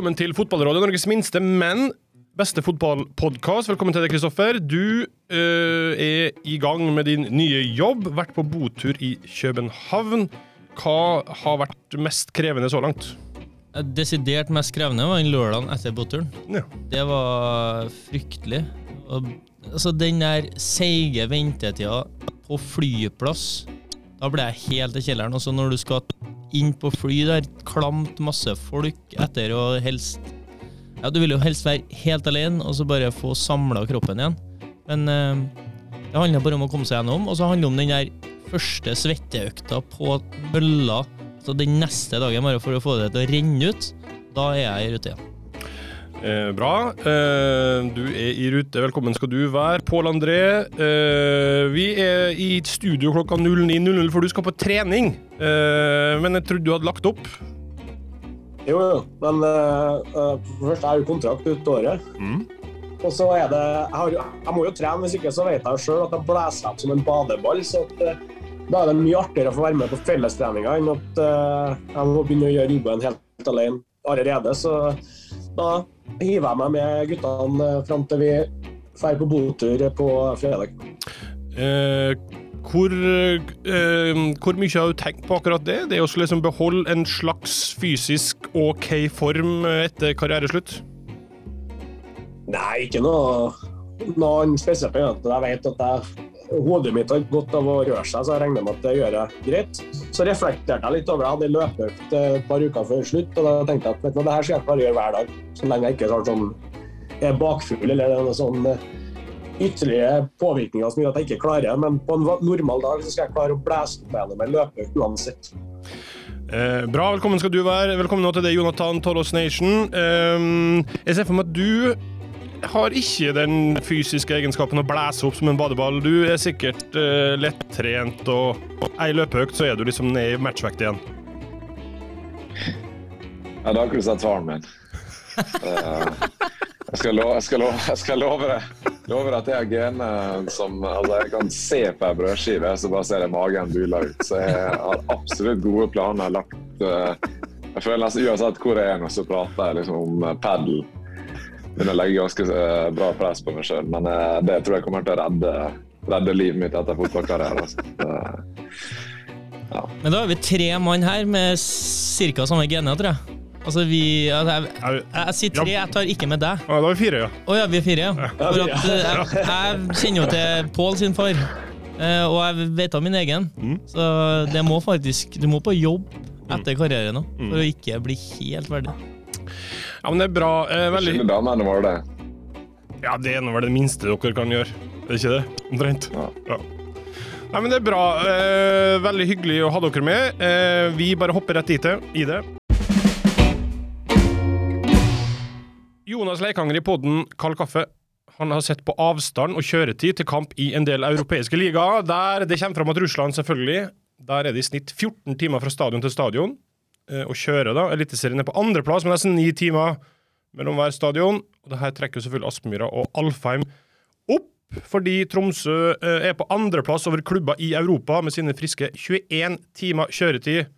velkommen til Fotballrådet, Norges minste, men beste fotballpodkast. Velkommen til deg, Kristoffer. Du øh, er i gang med din nye jobb. Vært på botur i København. Hva har vært mest krevende så langt? Desidert mest krevende var den lørdagen etter båtturen. Ja. Det var fryktelig. Og, altså, den der seige ventetida på flyplass, da ble jeg helt i kjelleren. Og så når du skal inn på fly der, klamt masse folk etter å helst Ja, du vil jo helst være helt alene, og så bare få samla kroppen igjen. Men eh, det handler bare om å komme seg gjennom, og så handler det om den der første svetteøkta på bølla. Så den neste dagen, bare for å få det til å renne ut, da er jeg i rute igjen. Eh, bra. Eh, du er i rute. Velkommen skal du være. Pål André, eh, vi er i studio klokka 09.00, for du skal på trening. Eh, men jeg trodde du hadde lagt opp. Jo, jo. Men uh, først er jo kontrakt ut året. Mm. Og så er det jeg, har, jeg må jo trene, hvis ikke så vet jeg sjøl at jeg blåser opp som en badeball. Så at, uh, da er det mye artigere å få være med på fellestreninga enn at uh, jeg må begynne å gjøre jobben helt alene allerede. Så da hiver jeg meg med guttene uh, fram til vi drar på botur på fredag. Eh, hvor, eh, hvor mye har du tenkt på akkurat det? Det å liksom beholde en slags fysisk OK form etter karriereslutt? Nei, ikke noe, noe spesielt. Jeg vet at jeg, hodet mitt har godt av å røre seg, så jeg regner med at det gjør jeg greit. Så reflekterte jeg litt over det. Jeg hadde løpeøkt et par uker før slutt, og da tenkte jeg at du, det her skal jeg bare gjøre hver dag. Så lenge jeg ikke har sånn, er bakfugl eller det er noe sånn eh, ytterligere påvirkninger som gjør at jeg ikke klarer det. Men på en normal dag så skal jeg klare å blæse opp meg gjennom med løpeøkt uansett. Eh, bra, velkommen skal du være. Velkommen nå til deg, Jonathan Tollos Nation. Eh, jeg ser for meg at du har ikke den fysiske egenskapen å blæse opp som en badeball. Du er sikkert uh, lettrent, og ei løpeøkt, så er du liksom ned i matchvekt igjen. Ja, da har ikke du sett faren min. Jeg, skal love, jeg, skal love, jeg skal love det. Lover at jeg har gener som altså Jeg kan se på ei brødskive, så bare ser jeg magen bula ut. Så jeg har absolutt gode planer lagt eh, Jeg føler nesten uansett hvor jeg er nå, så prater jeg liksom om padel. Begynner å legge ganske eh, bra press på meg sjøl, men eh, det tror jeg kommer til å redde, redde livet mitt etter fotballkarrieren. Altså. Eh, Men da er vi tre mann her med ca. samme gener, tror jeg. Altså vi altså jeg, Jeg, jeg sier tre, jeg tar ikke med deg. ja, da er vi fire, ja. Å ja, vi er fire, ja. For at, jeg, jeg kjenner jo til Pål sin far, eh, og jeg vet av min egen. Mm. Så det må faktisk Du må på jobb etter karrieren nå, for å ikke bli helt ferdig. Ja, men det er bra. Eh, veldig Skille damene våre det. Ja, det er nå vel det minste dere kan gjøre. Er det ikke det? Omtrent. Ja. Ja. Nei, men det er bra. Eh, veldig hyggelig å ha dere med. Eh, vi bare hopper rett i det. I det. Jonas Leikanger i podden Kald kaffe. Han har sett på avstand og kjøretid til kamp i en del europeiske ligaer, der det kommer fram at Russland selvfølgelig Der er det i snitt 14 timer fra stadion til stadion. Eh, Og kjører da Eliteserien er på andreplass med nesten ni timer mellom hver stadion. Og det her trekker selvfølgelig Aspmyra og Alfheim opp, fordi Tromsø eh, er på andreplass over klubber i Europa med sine friske 21 timer kjøretid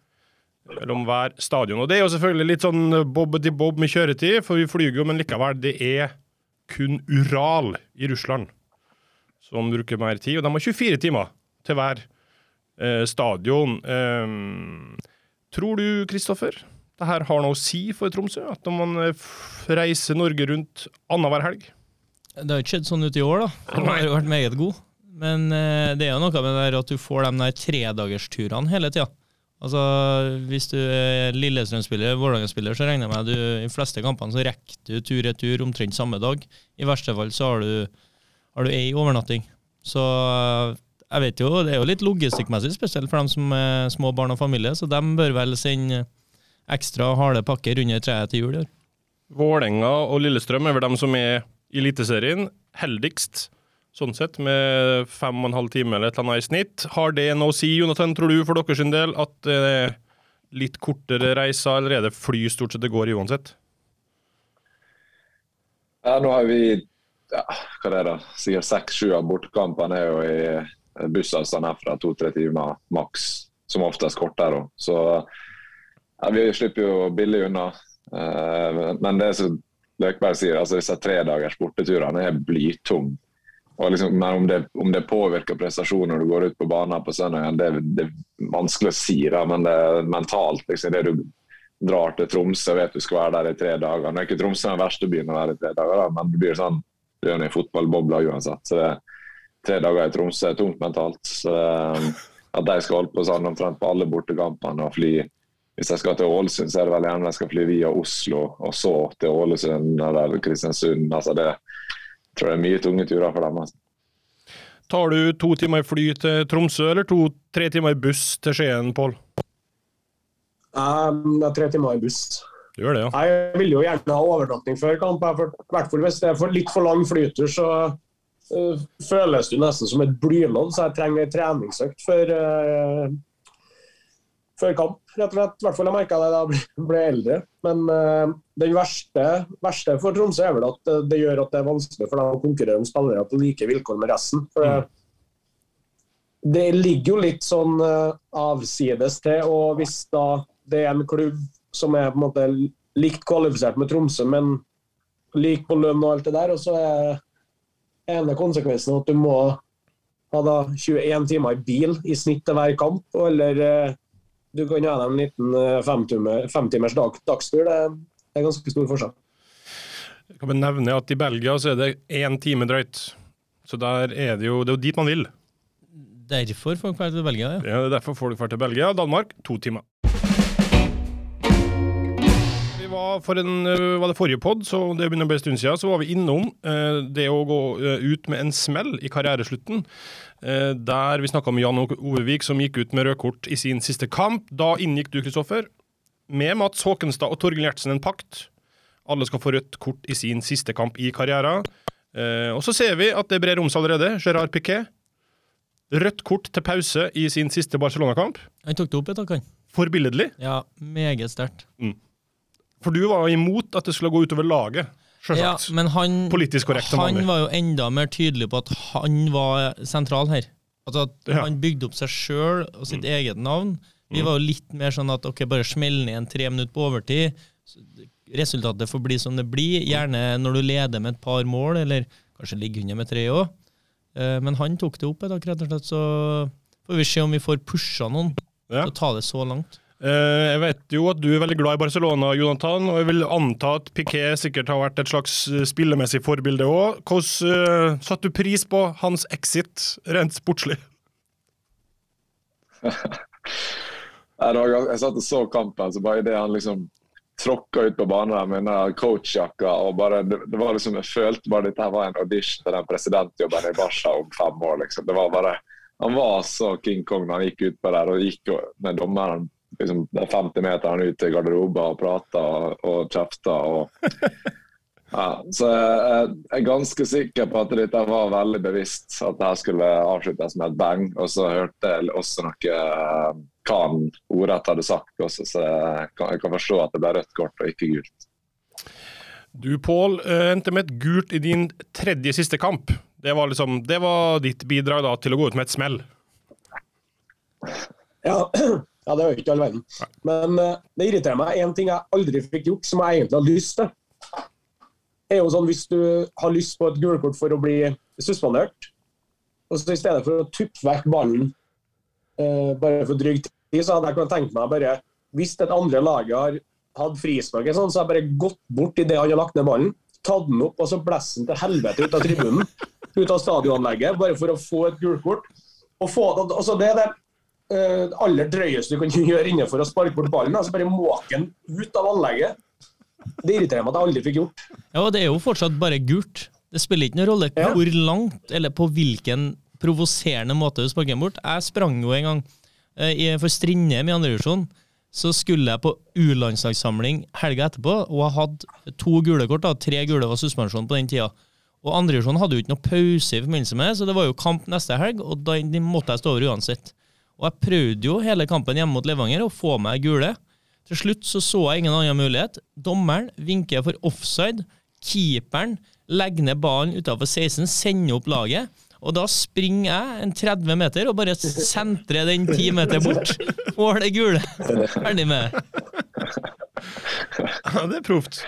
mellom hver stadion. Og det er jo selvfølgelig litt sånn bob-di-bob med kjøretid, for vi flyr jo, men likevel, det er kun Ural i Russland som bruker mer tid, og de har 24 timer til hver eh, stadion. Ehm, tror du, Kristoffer, det her har noe å si for Tromsø? At når man eh, reiser Norge rundt annenhver helg? Det har ikke skjedd sånn ut i år, da. Den har jo vært meget god. Men eh, det er jo noe med det at du får de der tredagersturene hele tida. Altså, hvis du er Lillestrøm-spiller, Vålerenga-spiller, så regner jeg med at du i de fleste kampene så rekker du tur-retur omtrent samme dag. I verste fall så har du, har du ei overnatting. Så eh, jeg vet jo, det er jo litt logistikkmessig, spesielt for dem som er små barn og familie, så de bør vel sende ekstra harde pakker under treet til jul i år. Vålerenga og Lillestrøm er vel dem som er i Eliteserien heldigst, sånn sett, med fem og en halv time eller et eller annet i snitt. Har det noe å si, Jonathan, tror du, for deres del, at det er litt kortere reiser, eller er det fly stort sett det går i uansett? Ja, nå har vi ja, hva er det, sikkert seks-sju av bortekampene er jo i eh, bussavstand herfra, to-tre timer maks. Som oftest kortere. Så ja, vi slipper jo billig unna. Eh, men det som Løkberg sier, altså disse tredagers borteturene er blytunge. Liksom, men om det, om det, påvirker prestasjonen når du går ut på banen på søndagen, det, det, er vanskelig å si. Da, men det er mentalt. Liksom, det du drar til Tromsø og vet du skal være der i tre dager. Nå er ikke Tromsø den verste byen å være i tre dager, da, men det blir sånn du er i fotballbobla uansett. Så det, tre dager i Tromsø er tungt mentalt. Så at de skal holde på sånn omtrent på alle bortekampene og fly hvis de skal til Ålesund, så er det vel gjerne de skal fly via Oslo og så til Ålesund eller Kristiansund. Altså det jeg tror jeg er mye tunge turer for dem. Altså. Tar du to timer fly til Tromsø, eller to-tre timer buss til Skien, Pål? Um, det er tre timer i buss. Du gjør det, ja. Jeg vil jo gjerne ha overnatting før kamp. I hvert fall hvis det er for litt for lang flytur, så føles det nesten som et blylodd, så jeg trenger en treningsøkt før, uh, før kamp. rett og slett. I hvert fall jeg merka det da jeg ble eldre. Men uh, den verste, verste, for Tromsø er vel at det gjør at det er vanskelig for dem å konkurrere om spillere på like vilkår med resten. For mm. Det ligger jo litt sånn avsides til, og hvis da det er en klubb som er på en måte likt kvalifisert med Tromsø, men lik på lønn og alt det der. Og så er ene konsekvensen at du må ha da 21 timer i bil i snitt til hver kamp. Eller eh, du kan ha en liten eh, femtimers dag, dagstur. Det er ganske stor forskjell. Jeg kan bare nevne at I Belgia så er det én time drøyt. Så der er det jo, det er jo dit man vil. Derfor folk drar til Belgia, ja. ja. det er derfor folk drar til Belgia. Danmark to timer for en, eh, var det forrige pod, så det begynner å bli en stund siden, så var vi innom eh, det å gå eh, ut med en smell i karriereslutten. Eh, der vi snakka med Jan Ovevik, som gikk ut med rødt kort i sin siste kamp. Da inngikk du, Kristoffer, med Mats Håkenstad og Torgill Gjertsen en pakt. Alle skal få rødt kort i sin siste kamp i karrieren. Eh, og så ser vi at det brer om seg allerede. Gerard Piquet. Rødt kort til pause i sin siste Barcelona-kamp. Han tok det opp et tak, han. Forbilledlig. Ja, meget sterkt. Mm. For du var jo imot at det skulle gå utover laget. Ja, men han, Politisk korrekt han var jo enda mer tydelig på at han var sentral her. Altså at ja. Han bygde opp seg sjøl og sitt mm. eget navn. Vi mm. var jo litt mer sånn at ok, bare smell ned en tre minutter på overtid. Resultatet får bli som det blir. Gjerne når du leder med et par mål, eller kanskje ligger under med tre òg. Eh, men han tok det opp et tak, rett og slett. Så får vi se om vi får pusha noen ja. til å ta det så langt. Eh, jeg vet jo at du er veldig glad i Barcelona, Jonathan, og jeg vil anta at Piquet sikkert har vært et slags eh, spillemessig forbilde òg. Hvordan uh, satte du pris på hans exit, rent sportslig? jeg satt og så kampen, så bare idet han liksom tråkka ut på banen med den coachjakka og bare, det, var liksom, Jeg følte bare dette var en audition til den presidentjobben i Barca om fem år. liksom. Det var bare, Han var så King Kong når han gikk ut på der og gikk med dommeren liksom, 50 meter ut til garderoben og prater og, og ja, så jeg, er ganske sikker på at dette var veldig bevisst, at det skulle avsluttes med et bang. Og så hørte jeg også noe hva han ordrett hadde sagt også, så jeg kan, jeg kan forstå at det ble rødt kort og ikke gult. Du Pål eh, endte med et gult i din tredje siste kamp. Det var, liksom, det var ditt bidrag da, til å gå ut med et smell. Ja, Ja, det er jo ikke all verden. Men uh, det irriterer meg. En ting jeg aldri fikk gjort, som jeg egentlig har lyst til, er jo sånn hvis du har lyst på et gulkort for å bli suspendert, og så i stedet for å tuppe vekk ballen uh, bare for dryg tid, så hadde jeg kunnet tenkt meg bare Hvis et andre laget har hatt frispark, sånn, så har jeg bare gått bort idet han har lagt ned ballen, tatt den opp og så blåst den til helvete ut av tribunen, ut av stadionanlegget, bare for å få et gulkort. Og få, altså det er det uh, aller drøyeste du kan gjøre innenfor å sparke bort ballen. altså Bare måke den ut av anlegget. Det irriterer meg at jeg aldri fikk gjort. Ja, og Det er jo fortsatt bare gult. Det spiller ikke noen rolle ja. hvor langt eller på hvilken provoserende måte du sparker den bort. Jeg sprang jo en gang uh, for Strindheim i andredivisjon. Så skulle jeg på U-landslagssamling helga etterpå, og jeg hadde to gule kort. da, Tre gule var suspensjon på den tida. Og andredivisjon hadde jo ikke noe pause i forbindelse med så det var jo kamp neste helg, og da måtte jeg stå over uansett. Og jeg prøvde jo hele kampen hjemme mot Levanger å få meg gule. Til slutt så, så jeg ingen annen mulighet. Dommeren vinker for offside. Keeperen legger ned ballen utafor 16, sender opp laget. Og da springer jeg en 30 meter og bare sentrer den 10 meter bort. Får det gule. Ferdig med. Ja, det er proft.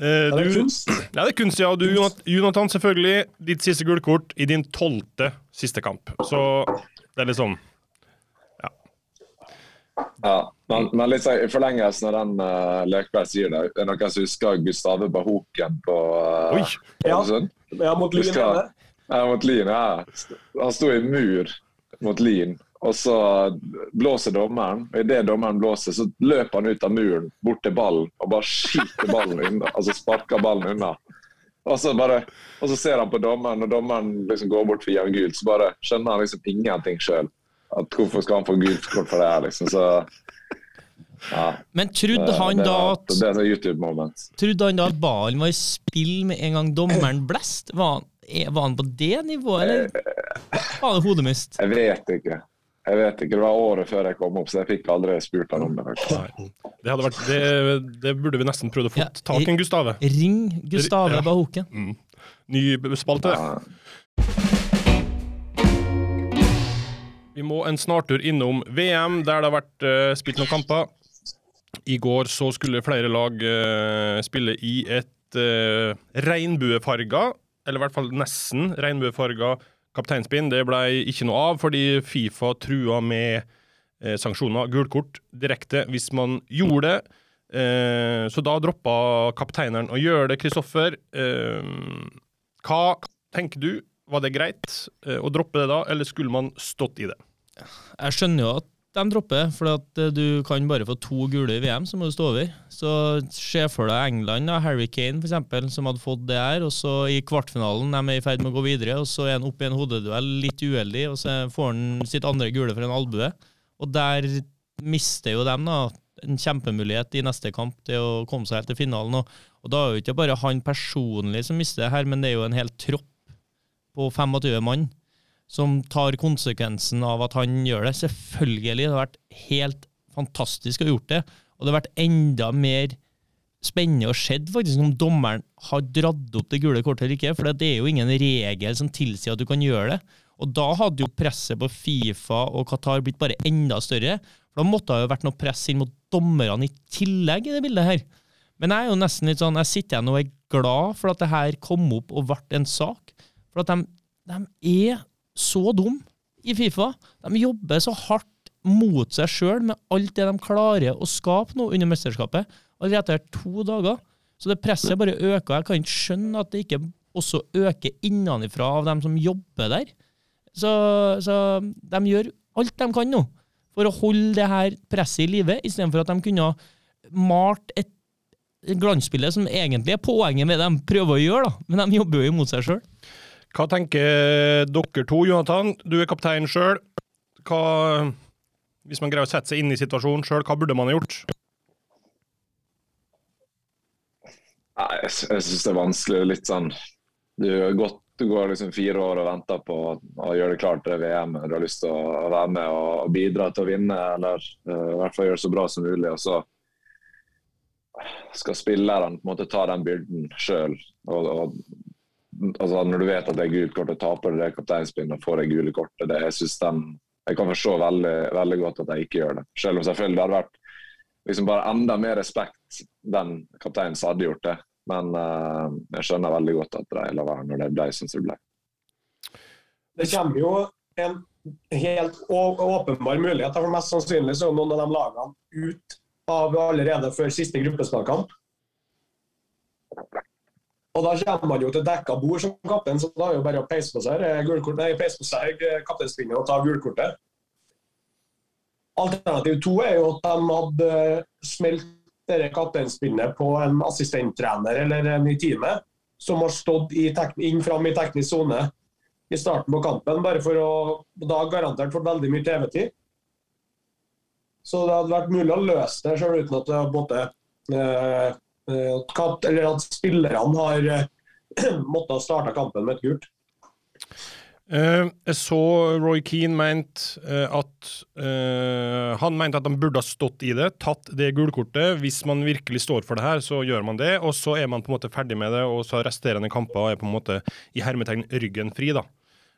Eh, du, ja, det er kunst, ja. Og du, Jonathan, selvfølgelig. Ditt siste gullkort i din tolvte siste kamp. Så det er litt sånn Ja, men, men litt sånn, i forlengelsen av den uh, Løkberg sier det, er det noen som husker Gustave Bahoken på uh! Ja. Ja, mot Lyn. Ja, mot Lyn, ja. Han sto i mur mot Lyn, og så blåser dommeren. Og idet dommeren blåser, så løper han ut av muren, bort til ballen, og bare skyter ballen unna. Altså sparker ballen unna. Og så, bare, og så ser han på dommeren, og dommeren liksom går bort for en gul gult, så bare skjønner han liksom ingenting sjøl. Hvorfor skal han få gult kort for det her, liksom. Så ja. Men trodde han da at Det er YouTube-moment. Trodde han da at ballen var i spill med en gang dommeren blest? Var han, var han på det nivået, eller var det hodemist? Jeg vet ikke. Jeg vet ikke, Det var året før jeg kom opp, så jeg fikk aldri spurt han om det. faktisk. Nei. Det, hadde vært, det, det burde vi nesten prøvd å få Ja, tak i, en Gustave. Ring Gustave Ja. Bahoken. Ny spalte. Ja. Vi må en snartur innom VM, der det har vært uh, spilt noen kamper. I går så skulle flere lag uh, spille i et uh, regnbuefarga, eller i hvert fall nesten regnbuefarga kapteinspinn. Det ble ikke noe av, fordi Fifa trua med uh, sanksjoner, gulkort, direkte hvis man gjorde det. Uh, så da droppa kapteineren å gjøre det, Kristoffer. Hva tenker du? Var det greit eh, å droppe det da, eller skulle man stått i det? Jeg skjønner jo at de dropper, for at eh, du kan bare få to gule i VM, så må du stå over. Så se for deg England, da, Harry Kane f.eks., som hadde fått det her. Og så i kvartfinalen, de er i ferd med å gå videre, og så er han oppe i en hodeduell, litt uheldig, og så får han sitt andre gule for en albue. Og der mister jo dem da en kjempemulighet i neste kamp til å komme seg helt til finalen. Og, og da er jo ikke bare han personlig som mister det her, men det er jo en hel tropp på 25 mann som tar konsekvensen av at han gjør det. Selvfølgelig, det har vært helt fantastisk å ha gjort det, og det har vært enda mer spennende å skjedd faktisk om dommeren har dratt opp det gule kortet eller ikke, for det er jo ingen regel som tilsier at du kan gjøre det. Og da hadde jo presset på Fifa og Qatar blitt bare enda større, for da måtte det jo vært noe press inn mot dommerne i tillegg i det bildet her. Men jeg er jo nesten litt sånn, jeg sitter igjen og er glad for at det her kom opp og ble en sak, for at de, de er så dum i Fifa. De jobber så hardt mot seg sjøl med alt det de klarer å skape nå under mesterskapet. Allerede etter to dager. Så det presset bare øker. Jeg kan ikke skjønne at det ikke også øker innenfra av dem som jobber der. Så, så de gjør alt de kan nå for å holde det her presset i live, istedenfor at de kunne ha malt et glansbilde som egentlig er poenget med det de prøver å gjøre, da. Men de jobber jo imot seg sjøl. Hva tenker dere to, Jonathan? Du er kaptein sjøl. Hvis man greier å sette seg inn i situasjonen sjøl, hva burde man ha gjort? Nei, jeg, jeg syns det er vanskelig. Litt sånn Du gått du går liksom fire år og venter på å gjøre det klart til VM. Du har lyst til å være med og bidra til å vinne, eller uh, i hvert fall gjøre det så bra som mulig. Og så skal spillerne på en måte ta den byrden sjøl. Og, og, altså, når du vet at det er gult kort, og taper det kapteinspinnet og får det gule kortet det, jeg, synes jeg kan forstå veldig, veldig godt at jeg ikke gjør det. Selv om selvfølgelig det hadde vært liksom bare enda mer respekt den kapteinen som hadde gjort det. Men uh, jeg skjønner veldig godt at de la være når det ble som det ble. Det kommer jo en helt åpenbar mulighet. For mest sannsynlig så er noen av de lagene ut av allerede før siste gruppespillkamp. Og da kommer man jo til dekka bord som kaptein, så da er det jo bare å peise på seg eh, nei, peise på seg eh, kapteinspinnet og ta gulkortet. Alternativ to er jo at de hadde smelt dette kapteinspinnet på en assistenttrener eller en i teamet som har stått inn fram i teknisk sone i starten på kampen, bare for å da garantert fått veldig mye TV-tid. Så det hadde vært mulig å løse det selv uten at det måtte eh, eh, at eller at spillerne har eh, måttet starte kampen med et gult. Eh, jeg så Roy Keane mente eh, at eh, Han mente at han burde ha stått i det, tatt det gulkortet. Hvis man virkelig står for det her, så gjør man det, og så er man på en måte ferdig med det, og så resterende kamper er på en måte i hermetegn ryggen fri, da.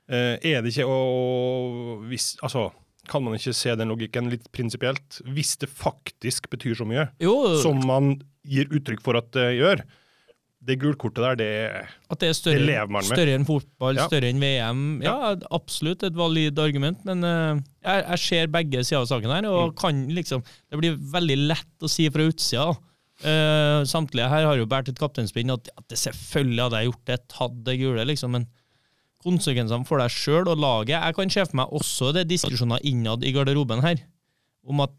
Eh, er det ikke å hvis, Altså, Kan man ikke se den logikken litt prinsipielt, hvis det faktisk betyr så mye, Jo, som man gir uttrykk for at det gjør? Det gulkortet der, det at det er større, det lever man med. større enn fotball, Ja. større enn VM. Ja, absolutt et valid argument, men uh, jeg, jeg ser begge sider av saken her, og Mm. kan liksom Det blir veldig lett å si fra utsida. Uh, samtlige her har jo båret et kapteinspinn at, at det selvfølgelig hadde jeg gjort det, tatt det gule, liksom, men konsekvensene for deg sjøl og laget Jeg kan se for meg også det er diskusjoner innad i garderoben her, om at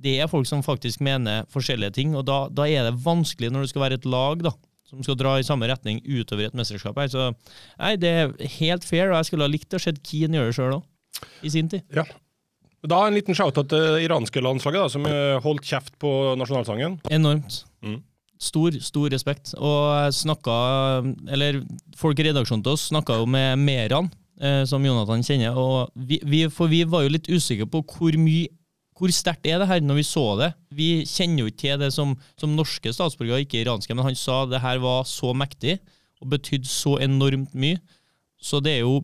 det er folk som faktisk mener forskjellige ting, og da, da er det vanskelig når det skal være et lag da, som skal dra i samme retning utover et mesterskap. her, så nei, Det er helt fair, og jeg skulle ha likt å se Keane gjøre det sjøl òg, i sin tid. Ja. Da en liten shout-out til det iranske landslaget, da, som holdt kjeft på nasjonalsangen. Enormt. Mm. Stor, stor respekt. Og snakka, eller folk i redaksjonen til oss snakka jo med Meran, eh, som Jonathan kjenner, og vi, vi, for vi var jo litt usikre på hvor mye hvor sterkt er det her når vi så det? Vi kjenner jo ikke til det som, som norske statsborgere, ikke iranske, men han sa det her var så mektig og betydde så enormt mye. Så det er jo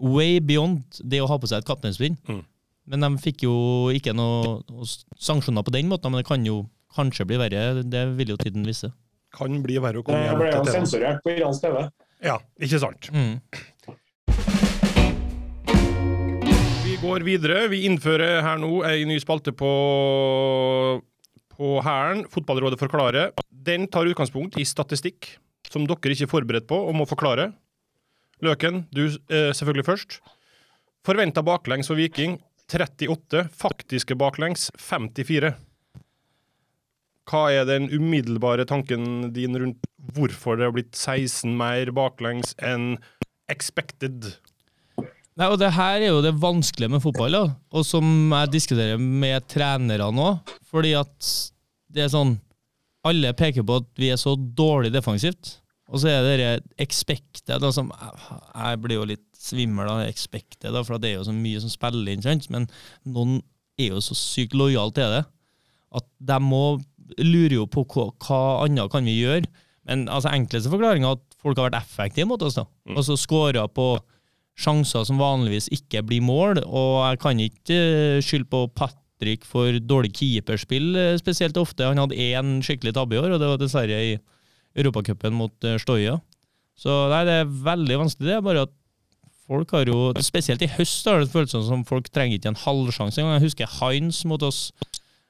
way beyond det å ha på seg et kapteinsbind. Mm. Men de fikk jo ikke noe sanksjoner på den måten, men det kan jo kanskje blir verre. Det vil jo tiden vise. Kan bli verre å komme hjem ble jo sensurert på iransk TV. Ja, ikke sant. Mm. Vi går videre. Vi innfører her nå ei ny spalte på på Hæren. Fotballrådet forklarer. Den tar utgangspunkt i statistikk som dere ikke er forberedt på og må forklare. Løken, du eh, selvfølgelig først. Forventa baklengs for Viking 38. Faktiske baklengs 54. Hva er den umiddelbare tanken din rundt hvorfor det har blitt 16 mer baklengs enn expected? Nei, og Det her er jo det vanskelige med fotball, da. og som jeg diskuterer med trenere nå. Fordi at det er sånn Alle peker på at vi er så dårlig defensivt. Og så er det det expected da, som Jeg blir jo litt svimmel av expected, da, for det er jo så mye som spiller inn. sant? Men noen er jo så sykt lojale til det at de må lurer jo på hva, hva annet kan vi gjøre. Men altså enkleste forklaringa er at folk har vært effektive mot oss. da. Og så Skåra på sjanser som vanligvis ikke blir mål. Og jeg kan ikke eh, skylde på Patrick for dårlig keeperspill eh, spesielt ofte. Han hadde én skikkelig tabbe i år, og det var dessverre i Europacupen mot eh, Stoia. Så nei, det er veldig vanskelig. Det er bare at folk har jo Spesielt i høst har det føltes som folk trenger ikke en halvsjanse engang. Jeg husker Heinz mot oss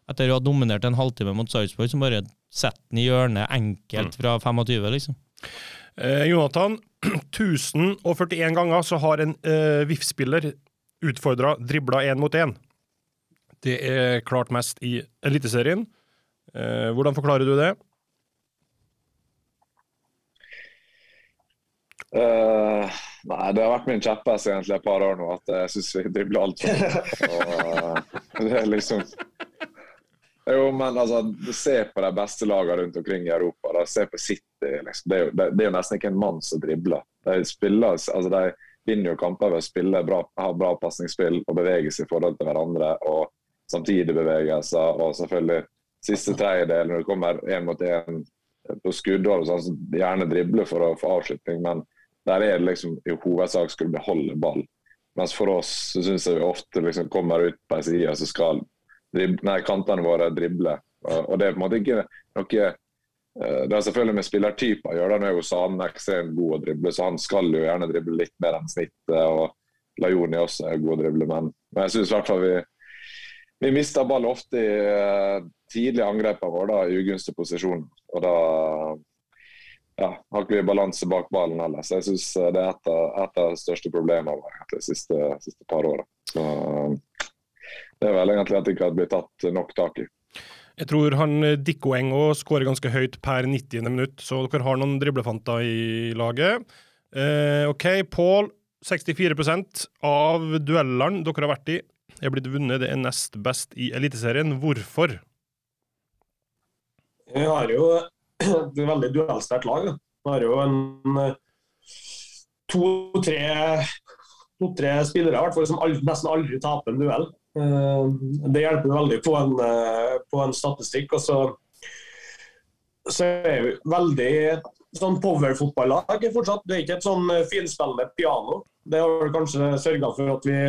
etter å ha dominert en halvtime mot Sarpsborg, som bare setter den i hjørnet enkelt fra 25, liksom. Eh, Jonathan, 1041 ganger så har en eh, VIF-spiller utfordra dribla én mot én. Det er klart mest i Eliteserien. Eh, hvordan forklarer du det? Uh, nei, det har vært min kjepphest egentlig et par år nå, at jeg syns vi dribler altfor mye. Eh, det er liksom Jo, men altså, se på de beste lagene rundt omkring i Europa. Da. Se på City. Liksom. Det, er jo, det, det er jo nesten ikke en mann som dribler. De, spiller, altså, de vinner jo kamper ved å spille bra, ha bra pasningsspill og bevege seg i forhold til hverandre. og Samtidig bevegelser og selvfølgelig siste tredjedel når det kommer én mot én på skuddhold, sånn, så gjerne drible for å få avslutning, men der er det liksom i hovedsak skulle beholde ball. Mens for oss så syns jeg vi ofte liksom kommer ut på ei side så skal drib nei, kantene våre drible. Og, det er på en måte ikke noe eh, Det har selvfølgelig med spillertyper å gjøre. Nå er jo Sane ekstremt god å drible, så han skal jo gjerne drible litt mer enn snittet. og Lajoni også er god å drible, men, men jeg syns i hvert fall vi vi mister ball ofte i uh, tidlige angrepene våre, i ugunstig posisjon. Og da ja, har ikke vi balanse bak ballen heller. Så jeg syns det er et av de største problemene våre de siste, siste par åra. Det er vel egentlig at det ikke hadde blitt tatt nok tak i. Jeg tror han eh, Dikko Engo skårer ganske høyt per 90. minutt, så dere har noen driblefanter i laget. Eh, OK, Pål. 64% av duellene dere har vært i, er blitt vunnet. Det er nest best i Eliteserien. Hvorfor? Vi har jo et veldig duellsterkt lag. Vi har jo en eh, to-tre to-tre spillere hvert fall, som aldri, nesten aldri taper en duell. Eh, Det hjelper veldig på en, eh, på en statistikk. og så, så er vi veldig sånn power-fotballag fortsatt. Det er ikke et sånn finspillende piano. Det har kanskje sørga for at vi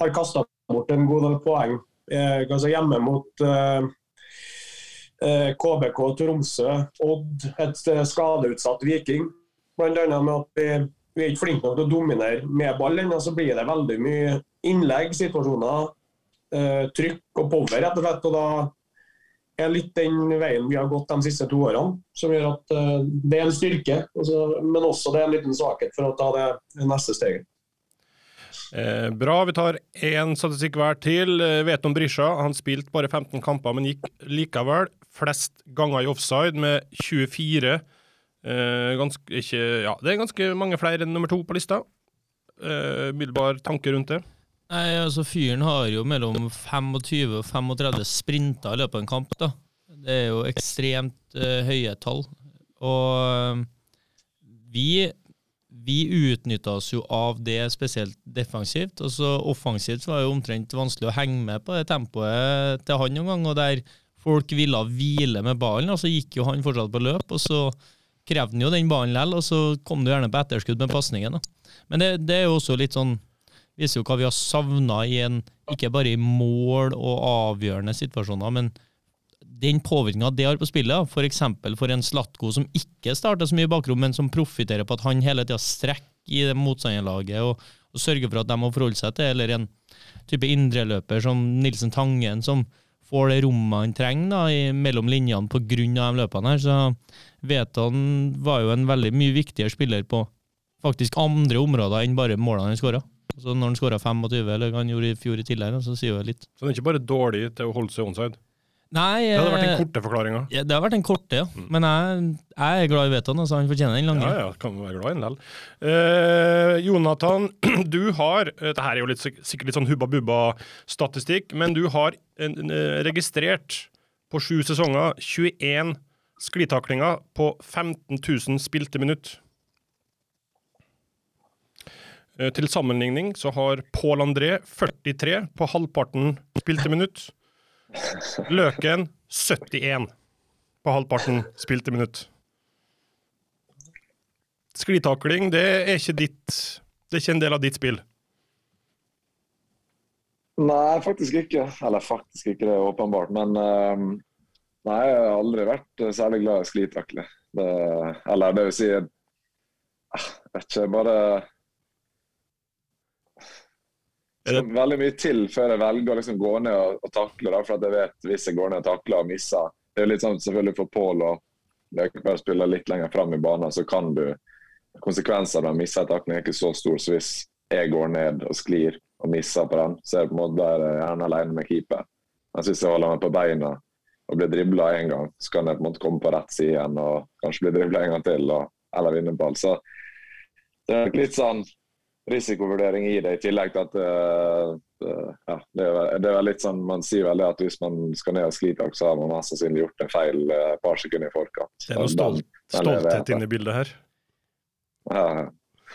har kasta bort en god del poeng. Eh, altså hjemme mot eh, eh KBK, Tromsø, Odd, et eh, skadeutsatt Viking. Blant med at vi, vi er ikke flinke nok til å dominere med ball ennå, så blir det veldig mye innlegg, situasjoner, eh, trykk og power, rett og slett. og da er litt den veien vi har gått de siste to årene, som gjør at uh, det er en styrke. Men også det er en liten svakhet for å ta det neste steget. Eh, bra. Vi tar én statistikk hver til. Eh, vet om Brisja. Han spilte bare 15 kamper, men gikk likevel flest ganger i offside med 24. Eh, ganske, ikke, ja, det er ganske mange flere enn nummer to på lista. Eh, tanke rundt det? Nei, altså Fyren har jo mellom 25 og 35 sprinter i løpet av en kamp. da. Det er jo ekstremt uh, høye tall. Og uh, vi, vi utnytta oss jo av det spesielt defensivt. og så Offensivt var jo omtrent vanskelig å henge med på det tempoet til han noen gang. og der folk ville hvile med ballen, og så gikk jo han fortsatt på løp. og så krevde han jo den ballen likevel, og så kom du gjerne på etterskudd med pasningen. Men det, det er jo også litt sånn viser jo hva vi har savna i en, ikke bare i mål og avgjørende situasjoner, men den påvirkninga det har på spillet, f.eks. For, for en Slatko som ikke starter så mye bakrom, men som profitterer på at han hele tida strekker i motstanderlaget og, og, sørger for at de må forholde seg til, eller en type indreløper som Nilsen Tangen, som får det rommet han trenger da, i, mellom linjene pga. de løpene her. Så Veton var jo en veldig mye viktigere spiller på faktisk andre områder enn bare målene han skåra. Så når han skåra 25, eller han gjorde i fjor i tillegg, så sier jo litt. Så han er ikke bare dårlig til å holde seg onside? Nei, det hadde vært den eh, korte forklaringa. Ja, det har vært den korte, ja. Mm. Men jeg, jeg, er glad i Veton, Altså, han fortjener den lange. Ja, ja, kan være glad i den likevel. Uh, Jonathan, du har eh, Dette er jo litt, sikkert litt sånn hubba bubba-statistikk, men du har en, en, registrert på sju sesonger 21 sklitaklinger på 15 000 spilte minutt. Eh, til sammenligning så har Pål André 43 på halvparten spilte minutt. Løken 71 på halvparten spilte minutt. Sklitakling, det er ikke ditt Det er ikke en del av ditt spill? Nei, faktisk ikke. Eller faktisk ikke, det er åpenbart. Men uh, nei, jeg har aldri vært særlig glad i sklitakle. Eller det vil si Jeg vet ikke, bare det veldig mye til før jeg velger å liksom gå ned og, og takle. Da, for jeg vet hvis jeg går ned og takler og misser Det er litt sånn selvfølgelig for Pål og Løkberg spiller litt lenger fram i banen, så kan du konsekvenser av å misse en takling er ikke så stor. Så hvis jeg går ned og sklir og misser på den, så er jeg på en måte der gjerne alene med keeper. Mens hvis jeg holder meg på beina og blir dribla én gang, så kan jeg på en måte komme på rett side igjen og kanskje bli dribla en gang til og, eller vinne ball. Så det er litt sånn risikovurdering i det, i tillegg til at uh, ja, det, er, det, er, litt sånn, Man sier vel at hvis man skal ned og sklitak, så har man mest sannsynlig gjort en feil et uh, par sekunder i forkant. Det er noe stolt, stolthet inne i bildet her. Ja,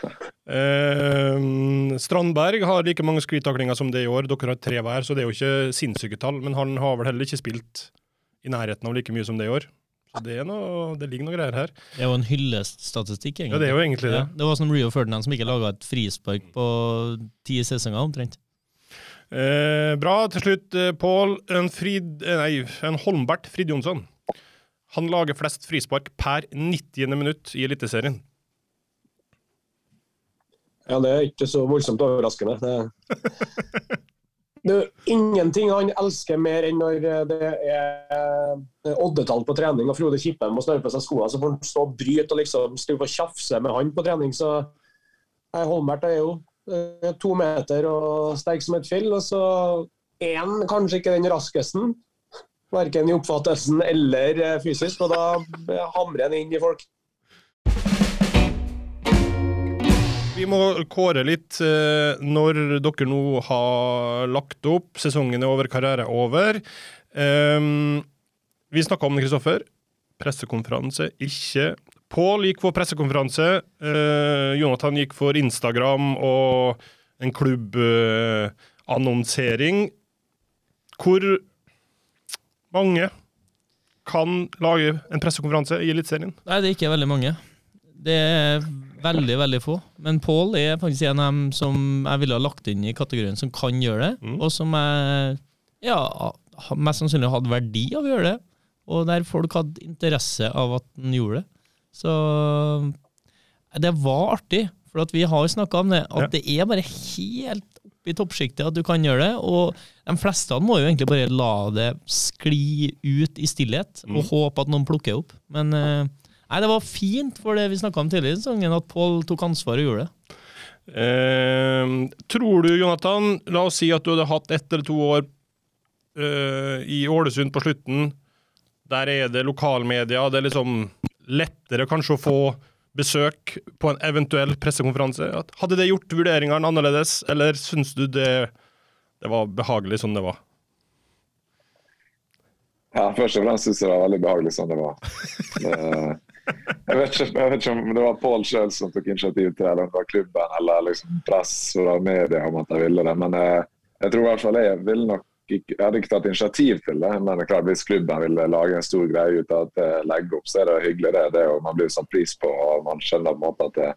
uh, Strandberg har like mange sklitaklinger som det i år. Dere har tre hver, så det er jo ikke sinnssyke tall. Men han har vel heller ikke spilt i nærheten av like mye som det i år. Så det, noe, det, ligger noe greier her. Det er jo en hyllestatistikk, egentlig. Ja, det er jo egentlig det. Ja, det var som Rio Ferdinand som ikke laga et frispark på ti sesonger, omtrent. Eh, bra. Til slutt, eh, Pål. En, Frid, eh, nei, en Holmbert Fridjonsson. Han lager flest frispark per 90. minutt i Eliteserien. Ja, det er ikke så voldsomt overraskende. Det Er ingenting han elsker mer enn når det er eh, oddetall på trening og Frode Kippen må snørre på seg skoene, så får han stå og bryte og liksom stå og tjafse med han på trening. Så nei, Holmert er jo eh, to meter og sterk som et fjell. Og så én kanskje ikke den raskeste, verken i oppfattelsen eller eh, fysisk, og da hamrer han inn i folk. Vi må kåre litt eh, når dere nå har lagt opp. Sesongen er over, karriere er over. Um, vi snakka om Kristoffer. Pressekonferanse, ikke. Pål gikk for pressekonferanse. Uh, Jonathan gikk for Instagram og en klubbannonsering. Uh, Hvor mange kan lage en pressekonferanse i Eliteserien? Nei, det er ikke veldig mange. Det er Veldig, veldig få. Men Pål er faktisk en av dem som jeg ville ha lagt inn i kategorien som kan gjøre det, og som jeg ja, mest sannsynlig hadde verdi av å gjøre det. Og der folk hadde interesse av at han gjorde det. Så det var artig, for at vi har snakka om det, at Ja. det er bare helt oppe i toppsjiktet at du kan gjøre det. Og de fleste må jo egentlig bare la det skli ut i stillhet, og håpe at noen plukker opp. Men eh, nei, det var fint for det vi snakka om tidligere i sesongen, at Pål tok ansvar og gjorde det. Eh, tror du, Jonathan, la oss si at du hadde hatt ett eller to år eh, i Ålesund på slutten. Der er det lokalmedia. Det er liksom lettere kanskje å få besøk på en eventuell pressekonferanse. Hadde det gjort vurderingene annerledes, eller syns du det, det var behagelig som det var? Ja, Først og fremst syns jeg det var veldig behagelig som det var. Jeg, vet ikke, jeg vet ikke om det var Pål sjøl som tok initiativ til det, eller om det var klubben eller liksom press fra media om at de ville det. Men jeg, jeg tror i hvert fall jeg ville nok ikke, jeg hadde ikke tatt initiativ til det. Men det er klart, hvis klubben ville lage en stor greie ut av at jeg legger opp, så er det hyggelig. det, det og Man blir satt pris på, og man skjønner på en måte at det,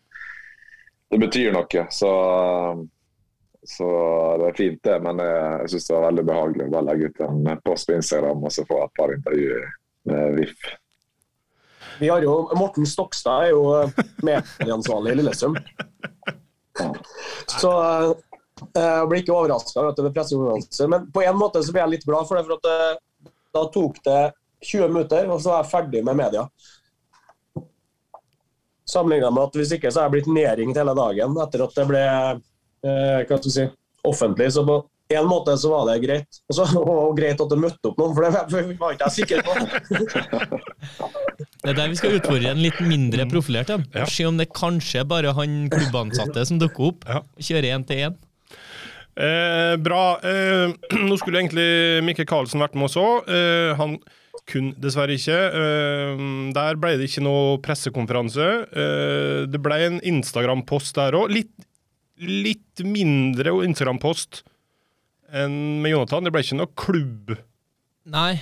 det betyr noe. Så, så det er fint, det. Men jeg, jeg syns det var veldig behagelig å bare legge ut en post på Instagram og så få et par intervjuer med VIF. Vi har jo, Morten Stokstad er jo eh, medieansvarlig i Lillesund. Så eh, jeg blir ikke overraska over pressekonferanser. Men på en måte så blir jeg litt glad for det, for at det, da tok det 20 minutter, og så var jeg ferdig med media. Sammenligna med at hvis ikke så har jeg blitt nedringt hele dagen etter at det ble eh, hva skal du si, offentlig. Så på en måte så var det greit. Og så og greit at det møtte opp noen, for det var ikke jeg sikker på. Det er der vi skal utfordre en litt mindre profilert en. Ja. Se om det kanskje bare han klubbansatte som dukker opp. Ja. Kjører én til én. Eh, bra. Eh, nå skulle egentlig Mikke Karlsen vært med oss òg. Eh, han kunne dessverre ikke. Eh, der ble det ikke noe pressekonferanse. Eh, det ble en Instagram-post der òg. Litt, litt mindre Instagram-post enn med Jonathan. Det ble ikke noe klubb. Nei,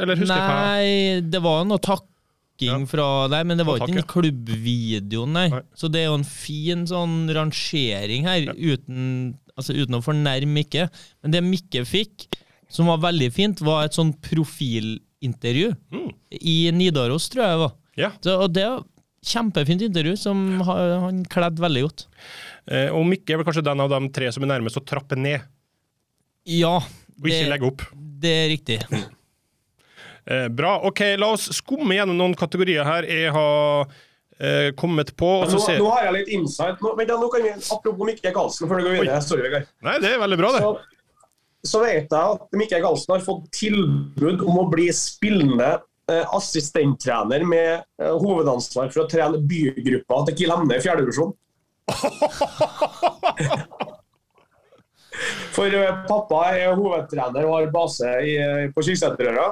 eller husker jeg nei, det var noe takking fra deg, men det var ikke en den klubbvideoen, nei. Nei. Så det er jo en fin sånn rangering her, uten, altså, uten å fornærme Mikke. Men det Mikke fikk, som var veldig fint, var et sånn profilintervju Mm. i Nidaros, tror jeg det var. Ja. Så, og det Kjempefint intervju, som han kledde veldig godt. Eh, og Mikke er vel kanskje den av de tre som er nærmest å trappe ned, Ja, og ikke det, legge opp. det er riktig. Eh, bra. OK, la oss skumme gjennom noen kategorier her jeg har eh, kommet på. Og så Nå, se. nå har jeg litt insight. Nå, men da, nå kan vi, apropos Mikke Karlsen, før du går videre. Sorry, Vegard. Nei, det er veldig bra, det. Så, så vet jeg at Mikke Karlsen har fått tilbud om å bli spillende eh, assistenttrener med eh, hovedansvar for å trene bygruppa til Kiel Hemne i fjerdedivisjon. For pappa er hovedtrener og har base i, på Kyrksæterøra.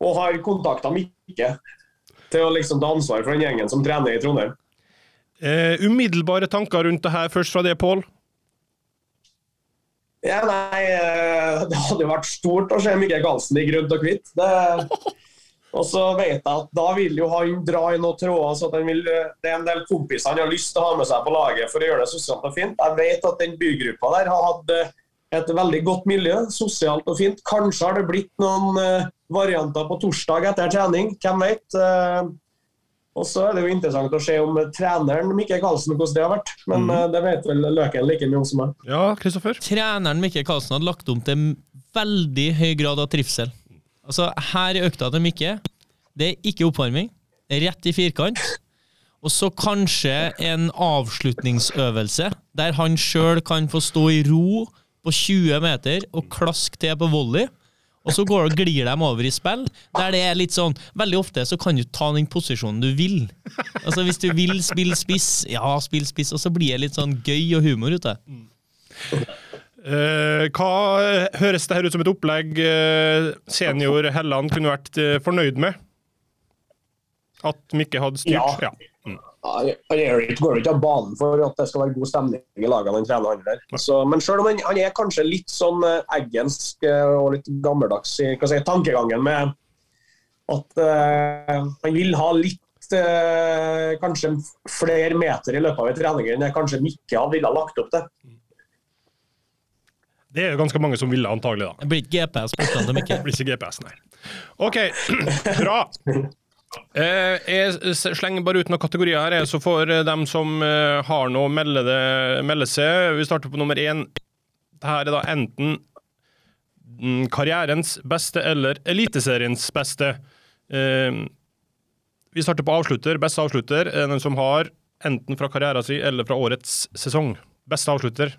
Og har kontakta Mikke til å liksom ta ansvar for den gjengen som trener i Trondheim. Eh, umiddelbare tanker rundt det her først fra det, Pål. Ja, nei, eh, Det hadde jo vært stort å se Mikke Karlsen i grønt og hvitt. Det- Og så vet jeg at da vil jo han dra i noen tråder. så vil, eh, Det er en del kompiser han har lyst til å ha med seg på laget for å gjøre det sosialt og fint. Jeg vet at den bygruppa der har hatt eh, et veldig godt miljø, sosialt og fint. Kanskje har det blitt noen varianter på torsdag etter trening, hvem vet. Eh, Og så er det jo interessant å se om treneren Mikke Karlsen, hvordan det har vært. Men mm. det vet vel Løken like mye om som meg. Ja, Kristoffer? Treneren Mikke Karlsen hadde lagt om til veldig høy grad av trivsel. Altså, her er økta til Mikke. Det er ikke oppvarming. Rett i firkant. Og så kanskje en avslutningsøvelse, der han sjøl kan få stå i ro på 20 meter og klaske til på volley. Og så går, og glir de over i spill, der det er litt sånn Veldig ofte så kan du ta den posisjonen du vil. Altså Hvis du vil spille spiss, ja, spill spiss, og så blir det litt sånn gøy og humor ute. Uh, hva høres det her ut som et opplegg uh, senior Helland kunne vært uh, fornøyd med? At Mikke hadde styrt? Ja. Ja. Han er ikke- går ikke av banen for at det skal være god stemning i laget han trener han der. Så, men selv om han, han er kanskje litt sånn eh, eggensk eh, og litt gammeldags i si, tankegangen med at uh, han vil ha litt uh, kanskje flere meter i løpet av en trening enn jeg kanskje Mikke ville ha lagt opp til. Det er jo ganske mange som ville, antagelig. da. Det blir ikke GPS på til Mikke. Det blir ikke GPS, nei. OK, bra. Eh, jeg slenger bare ut noen kategorier her, så får eh, dem som eh, har noe, melde, det, melde seg. Vi starter på nummer én. Dette er da enten mm, karrierens beste eller eliteseriens beste. Vi starter på avslutter. Beste avslutter er den som har enten fra karrieren sin eller fra årets sesong. Beste avslutter.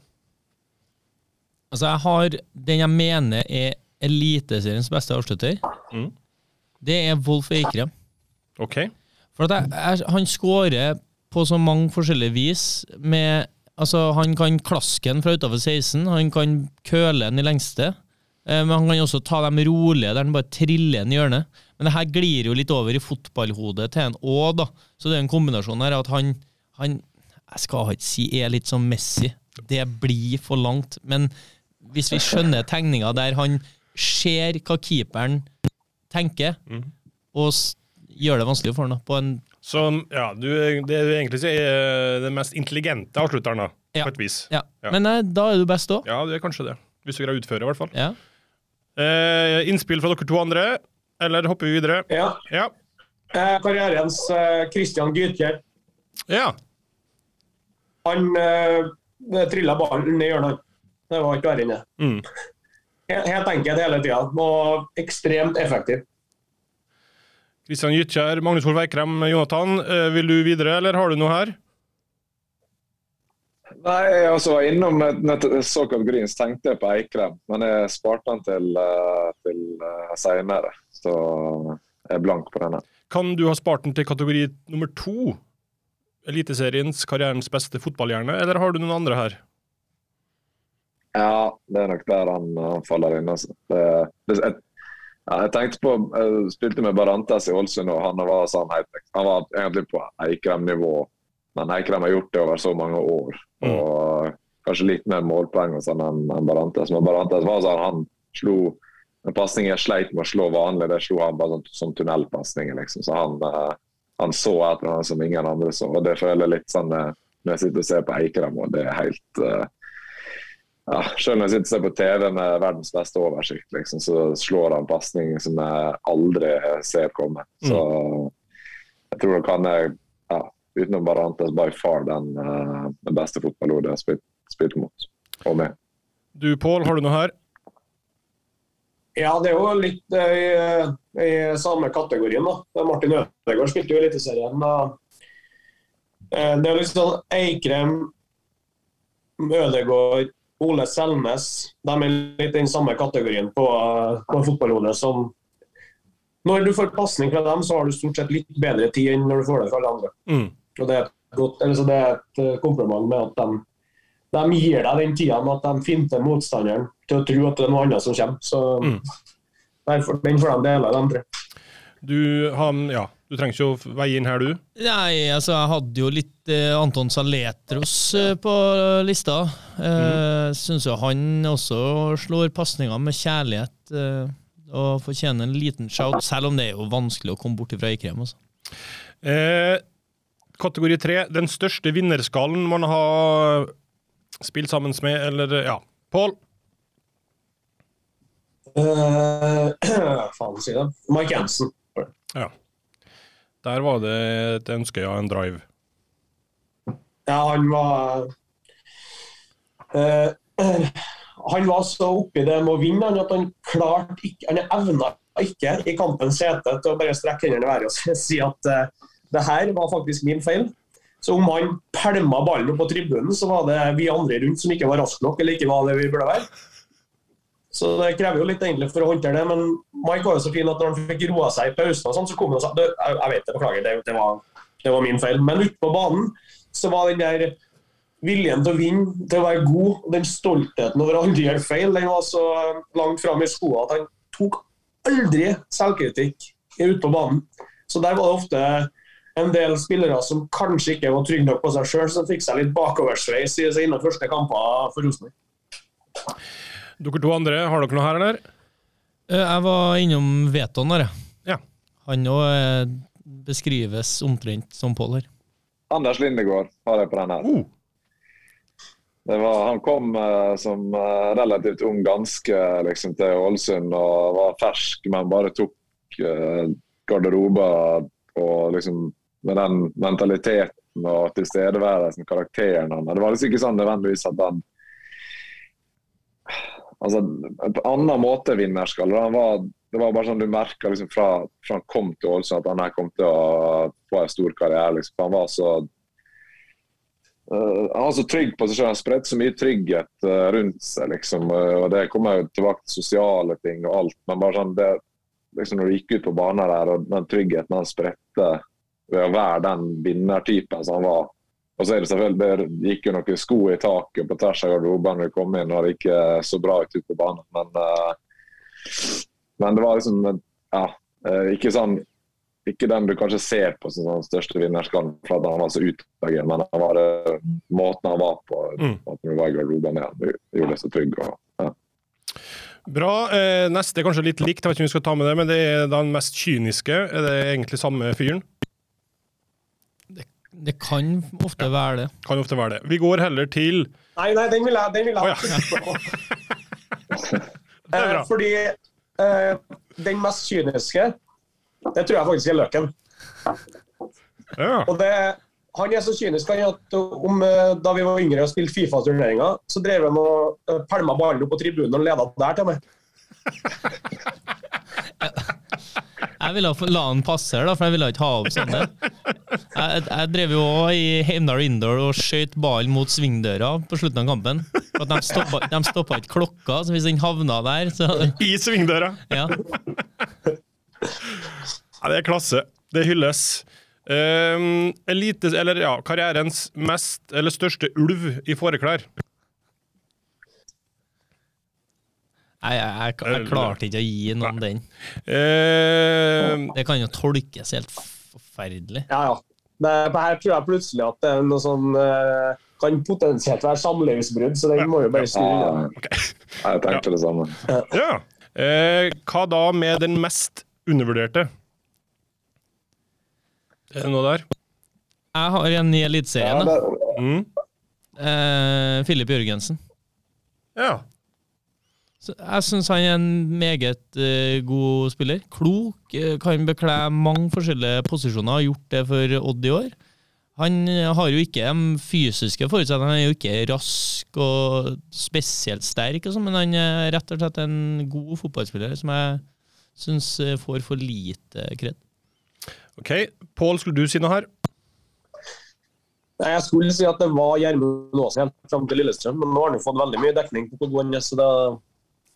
Altså, jeg har den jeg mener er Eliteseriens beste avslutter. Mm. Det er Wolf Eikrem. OK. For jeg, jeg, han skårer på så mange forskjellige vis. Med, altså, han kan klaske den fra utenfor 16, han kan køle den i lengste. eh, Men han kan også ta dem rolige, der han bare triller den i hjørnet. Men det her glir jo litt over i fotballhodet til en òg, da. Så det er en kombinasjon her at han, han Jeg skal ikke si er litt som Messi. Det blir for langt. Men hvis vi skjønner tegninga der han ser hva keeperen tenker, og s- gjør det vanskelig for ham. på en Så ja, du, det du egentlig sier, er den mest intelligente avslutteren, da, Ja. på et vis. Ja, Ja. men eh, da er du best òg. Ja, det er kanskje det. Hvis du greier å utføre, i hvert fall. Ja. Eh, innspill fra dere to andre, eller hopper vi videre? Ja. Ja. Eh, karrierens eh, Christian Gytkjær. ja. Han eh, trilla ballen ned i hjørnet. Det var ikke verre enn det. Mm. Helt helt enkelt hele tida, og ekstremt effektiv. Kristian Gytkjær, Magnus Wolff Eikrem, Jonathan. Eh, vil du videre, eller har du noe her? Nei, jeg også var innom såkalt Greens, tenkte jeg på Eikrem, men jeg sparte den til, eh, til uh, seinere. Så jeg er blank på denne. Kan du ha spart den til kategori nummer to? Eliteseriens karrierens beste fotballhjerne, eller har du noen andre her? Ja, det er nok der han, han faller inn. Altså. Det, det, jeg, ja, jeg tenkte på Jeg spilte med Barantes i Ålesund, og han var sånn Han var egentlig på Eikrem-nivå, men Eikrem har gjort det over så mange år. Mm. Og kanskje litt mer målpoeng sånn enn Barantes. Men Barantes var sånn han slo en pasning jeg sleit med å slå vanlig, det slo han bare sånn, som tunnelpasninger, liksom. Så han, eh, han så et eller annet som ingen andre så. Og det føler jeg litt sånn eh, når jeg sitter og ser på Eikrem, og det er helt eh, ja, Selv når jeg sitter og ser på TV med verdens beste oversikt, liksom, så slår han pasning som jeg aldri ser komme. Så jeg tror nok han er, ja, utenom Barantes, by far den, eh, den beste fotballhodet jeg har spilt, spilt mot. Og med. Du, Pål, har du noe her? Ja, det er jo litt eh, i, i samme kategorien. da. Martin Ødegaard spilte jo i Eliteserien. Eh, Det er liksom sånn Eikrem, Ødegaard, Ole Selnes. De er litt i den samme kategorien på, på fotballhodet som Når du får pasning fra dem, så har du stort sett litt bedre tid enn når du får det fra alle andre. Mm. Og Det er godt, altså det er et eh, kompliment med at de, de gir deg den tida med at de finter motstanderen til å tro at det er noe annet som kommer. Så Mm. derfor, Den får de dele, de tre. Du, han, ja, du trenger ikke å veie inn her, du. Nei, altså, jeg hadde jo litt eh, Anton Saletros eh, på lista. Eh, Syns jo han også slår pasninger med kjærlighet eh, og fortjener en liten shout, selv om det er jo vanskelig å komme bort fra Eikrem. Altså. Eh, kategori tre, den største vinnerskallen man har spilt sammen med, eller ja. Pål? Uh, faen, si det. Mike Jensen. Ja. Der var det et ønske, ja, en drive. Ja, han var eh, Han var så oppi det med å vinne at han klarte ikke Han evna ikke i kampens hete til å bare strekke hendene i været og si- at eh, det her var faktisk min feil. Så om han pælma ballen opp på tribunen, så var det vi andre rundt som ikke var raske nok, eller ikke var det vi burde være. Så det krever jo litt egentlig for å håndtere det, men Mike var jo så fin at når han fikk roa seg i pausen, og sånn, så kom han og sa jeg, jeg vet det, beklager, det, det, var, det var min feil. Men ute på banen så var den der viljen til å vinne, til å være god, den stoltheten over å aldri gjøre feil, den var så langt fram i skoa at han tok aldri selvkritikk ute på banen. Så der var det ofte en del spillere som kanskje ikke var trygge nok på seg sjøl, som fikk seg litt bakoversveis i sine første kamper for Rosenborg. Dere to andre, har dere noe her, eller? Eh, Jeg var innom Veton der, jeg. Ja. Han òg er beskrives omtrent som Pål her. Anders Lindegård har jeg på den her. Uh. Det var, han kom eh, som eh, relativt ung danske liksom, til Ålesund og var fersk, men bare tok eh, garderober og liksom med den mentaliteten og tilstedeværelsen, karakteren han Det var liksom ikke sånn nødvendigvis at han Altså, en annen måte vinnerskalle. Han det var bare sånn du merka liksom, fra, fra han kom til Ålesund at han her kom til å få en stor karriere. Liksom. Han var så Uh, han var så trygg på seg selv, han spredte så mye trygghet uh, rundt seg. liksom, uh, og Det kommer jo tilbake til sosiale ting og alt, men bare sånn det, liksom når du gikk ut på banen der, og den tryggheten han spredte ved å være den vinnertypen som han var Og så er det selvfølgelig, det gikk jo noen sko i taket på tvers av garderoben når vi kom inn, og det gikk ikke så bra ut på banen. Men, men det var liksom ja, ikke sånn ikke den du kanskje ser på som den største vinnerskallen for at han var så utagerende, men han var det, måten han var på. Mm. at du var i garderoben med han, gjorde deg så trygg. Og, ja. bra. Eh, neste er kanskje litt likt, jeg vet ikke om vi skal ta med det, men det er den mest kyniske. Er det egentlig samme fyren? Det kan ofte være det. Kan ofte være det. Vi går heller til Nei, nei, den vil jeg, den vil jeg Oh, ja. Det er bra. Eh, Fordi eh, den mest kyniske, det tror jeg faktisk er Løken. Ja. Og det, han er så kynisk han at om, eh, da vi var yngre og spilte Fifa-turneringer, så drev han og eh, pælma ballen opp på tribunen og leda der til meg. Jeg ville ha- la han passe da, for jeg ville ikke ha opp sånne. Jeg, jeg drev jo i Heimdal Indoor og skjøt ballen mot svingdøra på slutten av kampen. For at de stoppa, ikke klokka, så hvis den havna der, så I svingdøra. ja. Ja, det er klasse. Det hylles. Um, elite, eller ja, karrierens mest, eller største ulv i fåreklær. Jeg, jeg, jeg, jeg klarte ikke å gi noen den. Uh, Det kan jo tolkes helt forferdelig. Ja, ja. Det, her tror jeg plutselig at det er noe sånn uh, Kan potensielt være samlivsbrudd, så den må jo bare snu. Ja, Okay. jeg tenkte det samme. ja. Uh, hva da med den mest undervurderte? Er det noe der? Jeg har en i Ja, Eliteserien. da. det, Mm. Eh, Filip Jørgensen. Ja. Så jeg syns han er en meget uh, god spiller. Klok, eh, kan bekle mange forskjellige posisjoner, har gjort det for Odd i år. Han eh, har jo ikke de fysiske forutsetningene, han er jo ikke rask og spesielt sterk, og sånn, men han er rett og slett en god fotballspiller som jeg syns får for lite kred. OK. Pål, skulle du si noe her? Nei, Jeg skulle si at det var Gjermund Aasen helt fram til Lillestrøm, men nå har han jo fått veldig mye dekning på hvor god han er, så det,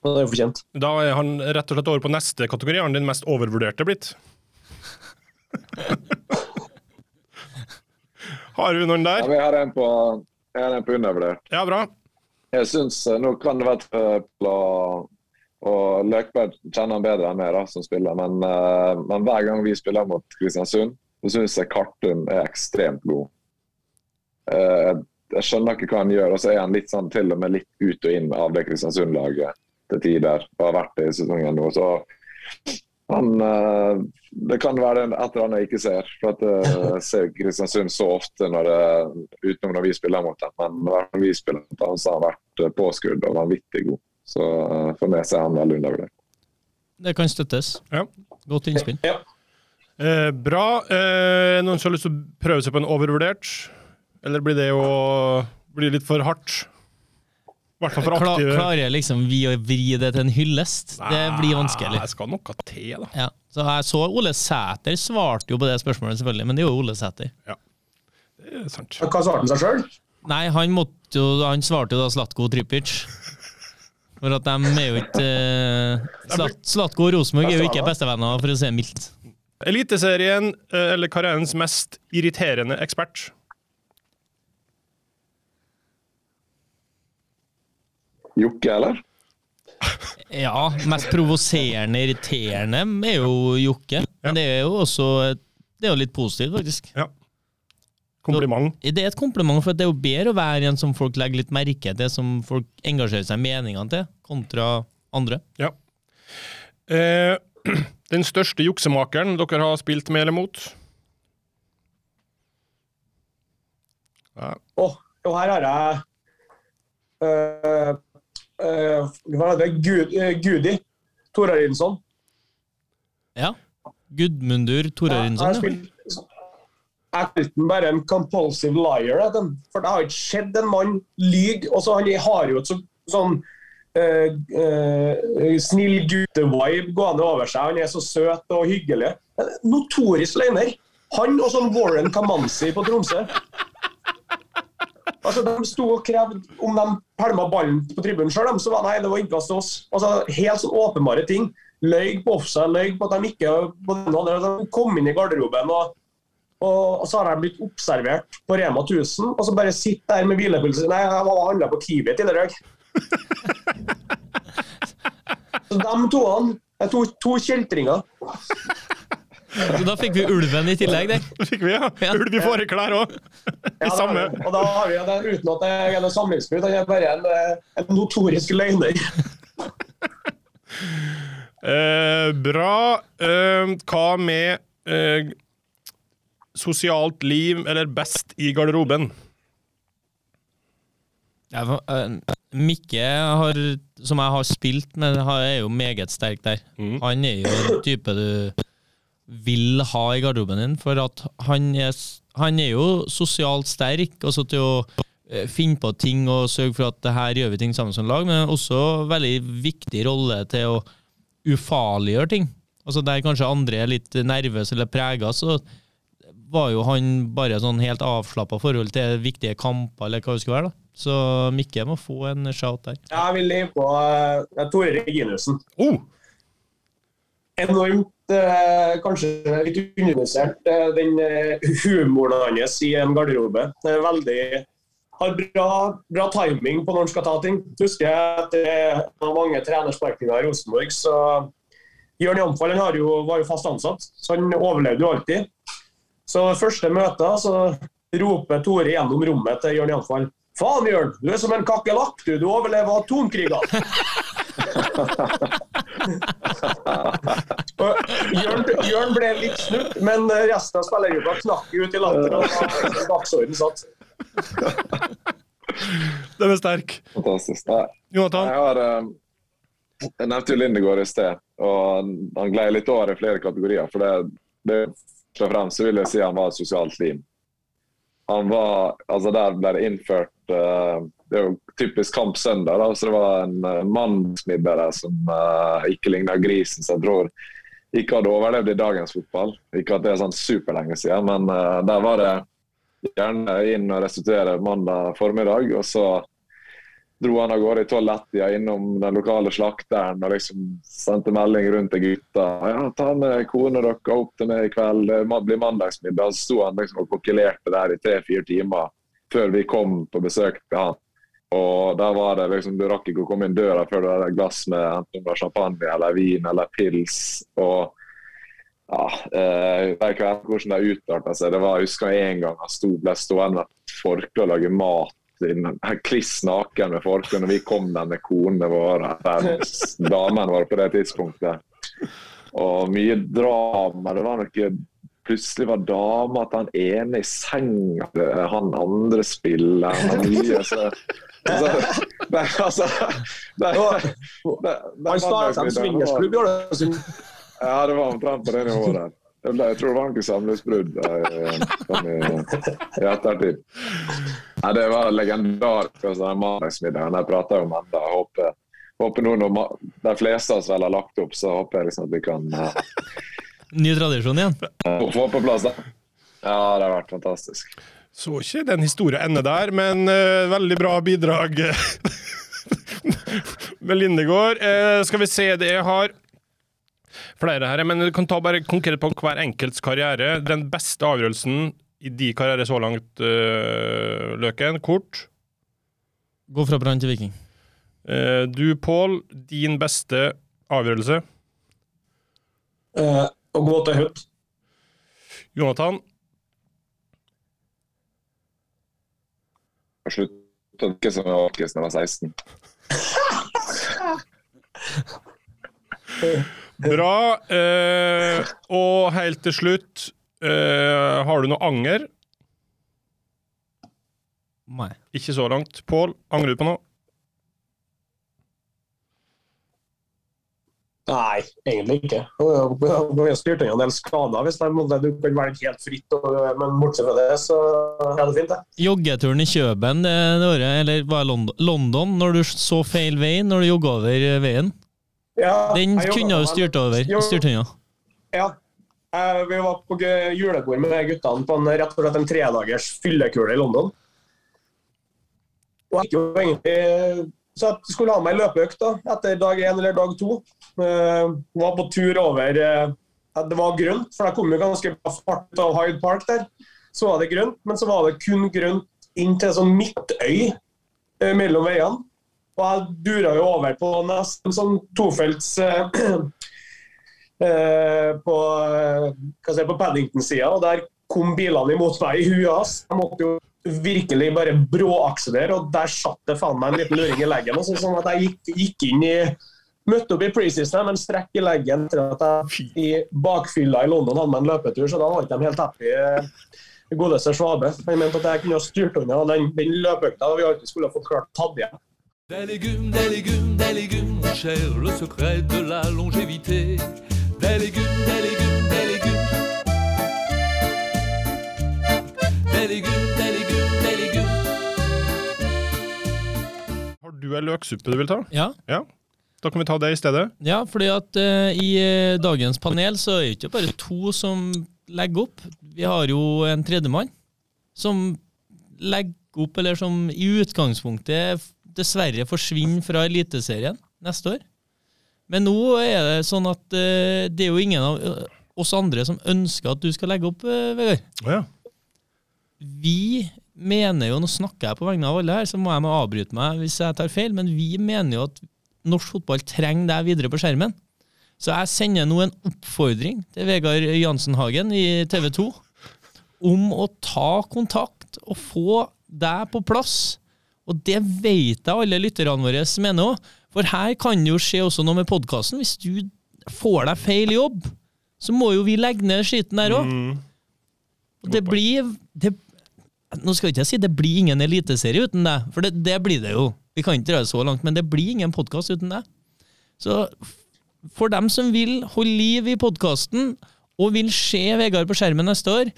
det er fortjent. Da er han rett og slett over på neste kategori. Er han den mest overvurderte blitt? Har vi noen ja, der? vi har en på, jeg har en på undervurdert. Ja, bra. Jeg synes, eh, Nå kan det være og Løkberg kjenner han bedre enn meg da, som spiller, men, eh, men hver gang vi spiller mot Kristiansund, så syns jeg Kartum er ekstremt god. Eh, jeg, jeg skjønner ikke hva han gjør, og så er han litt sånn til og med litt ut og inn av det Kristiansund-laget til tider, og har vært det i sesongen nå. så han, eh, Det kan være et eller annet jeg ikke ser. for at eh, Jeg ser Kristiansund så ofte når det, utenom når vi spiller mot dem. Men når vi spiller mot dem, så har han vært påskudd påskrudd og vanvittig god. Så eh, for meg så er han veldig undervurdert. Det kan støttes. Ja. Godt innspill. Ja. Eh, bra. Eh, noen som har lyst til å prøve seg på en overvurdert? Eller blir det jo bli litt for hardt? Hvert fall for Kla, aktive. klarer liksom vi å vri det til en hyllest? Det blir vanskelig. Jeg skal noe til, da. Ja. Så jeg så Ole Sæter svarte jo på det spørsmålet, selvfølgelig, men det er jo Ole Sæter. Ja. Det er sant. Hva svarte han seg sjøl? Nei, han måtte jo Han svarte jo da Slatko Tripic. For at de er jo ikke uh, Slat, Slatko og Rosenborg er jo ikke bestevenner, for å si det mildt. Eliteserien, eh, eller karrierens mest irriterende ekspert? Jokke, eller? Ja, mest provoserende, irriterende er jo Jokke. Men det er jo også det er jo litt positivt, faktisk. Ja. Kompliment. Det er et kompliment, for det er jo bedre å være en som folk legger litt merke til, som folk engasjerer seg i meningene til, kontra andre. Ja. Eh, den største juksemakeren dere har spilt med eller mot? Å, ja. oh, her har jeg uh, hva heter det? Gud, øh, Gudi Torarinsson. Ja. Gudmundur Torarinsson. Ja. jeg spilte den bare en compulsive liar. For det har ikke skjedd en mann lyge. Og så Han har jo et så, sånn Uh, uh, snill gutte-vibe gående over seg. Han er så søt og hyggelig. Notorisk løgner. Han og sånn Warren Kamanzi på Tromsø. Altså, De sto og krevde om de pælma ballen på tribunen sjøl, så var nei, det var innkast til oss. Altså, Helt sånn åpenbare ting. Løy på offside, løy på at de ikke andre, de kom inn i garderoben. og og, så har jeg blitt observert på Rema 1000, og så bare sitter der med hvilepulsen. Nei, jeg var handla på Kiwi tidligere i dag. Så de to Jeg to, to kjeltringer. Så da fikk vi ulven i tillegg der. Fikk vi, ja. Ja. Ulv i fåreklær òg. Ja, I samme. Og da har vi den uten at det er noe samlivsbrudd. Han er bare en, eh, en notorisk løgner. Eh, bra. Eh, hva med eh, sosialt liv, eller best i garderoben? Ja, for, eh, Mikke, har, som jeg har spilt med, er jo meget sterk der. Mm. Han er jo en type du vil ha i garderoben din, for at han er, han er jo sosialt sterk, altså til å eh, finne på ting og sørge for at det her gjør vi ting sammen som lag, men også veldig viktig rolle til å ufarliggjøre ting. Altså Der kanskje andre er litt nervøse eller prega, så var jo han bare sånn helt avslappa forhold til viktige kamper, eller hva det skulle være. da. Så Mikke må få en shout der. Jeg vil inn på eh, Tore Reginussen. Oh, Enormt, eh, kanskje litt undervisert, eh, den eh, humoren hans i en garderobe. Er veldig har bra, bra timing på når han skal ta ting. Husker jeg at det var mange trenersparkinger i Rosenborg, så Jørn Jamfall var jo fast ansatt, så han overlevde jo alltid. Så første møte så roper Tore gjennom rommet til Jørn Jamfall. Faen, Jørn, du er som en kakerlakk, du. Du overlever atomkrigene. Jørn, Jørn ble litt snudd, men resten av spillergruppa knakk ut i latter. og satt. den er sterk. Fantastisk. Nei, Jonathan? Jeg har eh, Jeg nevnte jo Lindegård i sted, og han gled litt over i flere kategorier. For det, det først og fremst så vil jeg si han var et sosialt lim. Han var Altså, der ble det innført eh, Det er jo typisk kamp søndag, da, så det var en uh, mannsmiddag der som eh, ikke ligna grisen, så jeg tror ikke hadde overlevd i dagens fotball. Ikke at det er sånn superlenge siden, men eh, der var det gjerne inn og restituere mandag formiddag, og så dro han av gårde i tolv-ett-tida innom den lokale slakteren og liksom sendte melding rundt til gutta. Ja, 'Ta med kona deres opp til meg i kveld, det blir bli mandagsmiddag.' Så sto han liksom og kokkelerte der i tre-fire timer før vi kom på besøk til han. Og der var det liksom, Du rakk ikke å komme inn døra før du hadde et glass med enten champagne eller vin eller pils. og ja, eh, vet ikke hvordan det utarta seg. Det var, jeg husker en gang han sto, ble stående med forkle og lage mat kliss naken med forkle når vi kom der med konene våre. Damene våre på det tidspunktet. Og mye drama. Det var noe Plutselig var dama til han ene i senga til han andre spilleren. og Mye, så, altså, det, altså, det, det, Han startet en swingersklubb i Ålesund. ja, det var omtrent på det nivået der. Jeg tror det var noe samlivsbrudd eh, sånn i, ettertid. Nei, det var legendarisk. Altså, den mandagsmiddagen jeg prater om ennå. Håper, håper nå når de fleste av oss vel har lagt opp, så håper jeg liksom at vi kan eh, Ny tradisjon igjen. få på plass da. Ja, det har vært fantastisk. Så ikke den historien ende der, men uh, veldig bra bidrag med Lindegård. Uh, skal vi se, det har flere her, men du kan ta bare konkret på hver enkelts karriere. Den beste avgjørelsen i de karriere så langt, uh, Løken, kort. Gå fra Brann til Viking. Uh, du, Pål, din beste avgjørelse. Eh, og gå til høyt. Jonathan, Jeg sluttet å drikke som jeg var da jeg var 16. bra. Eh, og helt til slutt, eh, har du noe anger? Nei. Ikke så langt. Pål, angrer du på noe? Nei, egentlig ikke. Vi har styrt unna en del skader hvis de du kan velge helt fritt. Men bortsett fra det, så er det fint, det. Joggeturen i Kjøben det, det året, eller var det London, når du så feil vei når du jogga over eh, veien? Ja, Den kunne du styrt over. Styrt unna. Ja. Eh, Vi var på julebord med guttene på en, rett og slett en tredagers fyllekule i London. Og jeg gikk jo egentlig Så jeg skulle ha meg løpeøkt da, etter dag én eller dag to. Uh, var på tur over uh, Det var grønt, for jeg kom jo ganske bra fart av Hyde Park der. Så var det grønt, men så var det kun grønt inn til sånn midtøy uh, mellom veiene. Og jeg dura jo over på nesten sånn tofelts på, si, på Paddington-sida, og der kom bilene imot meg i huet hans. Jeg måtte jo virkelig bare bråakselere, og der satt det faen meg en liten luring i leggen. Og så, sånn at jeg gikk, gikk inn i Møtte opp i preseason med en strekk i leggen etter at jeg i bakfylla i London hadde med en løpetur, så da var ikke de helt happy. eh, Godeste Svabe. Han mente at jeg kunne ha styrt unna den, den løpeøkta vi alltid skulle ha fått klart tatt igjen. Des légumes, des légumes, des légumes, mon cher, le secret de la longévité. Des légumes, des légumes. Des légumes, des légumes, du er løksuppe du vil ta? Ja. Ja. Da kan vi ta det i stedet. Ja, fordi at uh, i eh, dagens panel så er det ikke bare to som legger opp. Vi har jo en tredjemann som legger opp, eller som i utgangspunktet dessverre forsvinner fra Eliteserien neste år. Men nå er det sånn at uh, det er jo ingen av oss andre som ønsker at du skal legge opp, uh, Vegard. Ja. Vi mener jo, nå snakker jeg på vegne av alle her, så må jeg må avbryte meg hvis jeg tar feil, men vi mener jo at norsk fotball trenger deg videre på skjermen. Så jeg sender nå en oppfordring til Vegard Jansen Hagen i TV 2 om å ta kontakt og få deg på plass. Og det vet jeg alle lytterne våre mener òg. For her kan det jo skje også noe med podkasten. Hvis du får deg feil jobb, så må jo vi legge ned skiten der òg. Mm. Og det blir det, Nå skal jeg ikke si det blir ingen eliteserie uten deg, for det, det blir det jo. Vi kan ikke dra det så langt, men det blir ingen podkast uten deg. Så for dem som vil holde liv i podkasten, og vil se Vegard på skjermen neste år,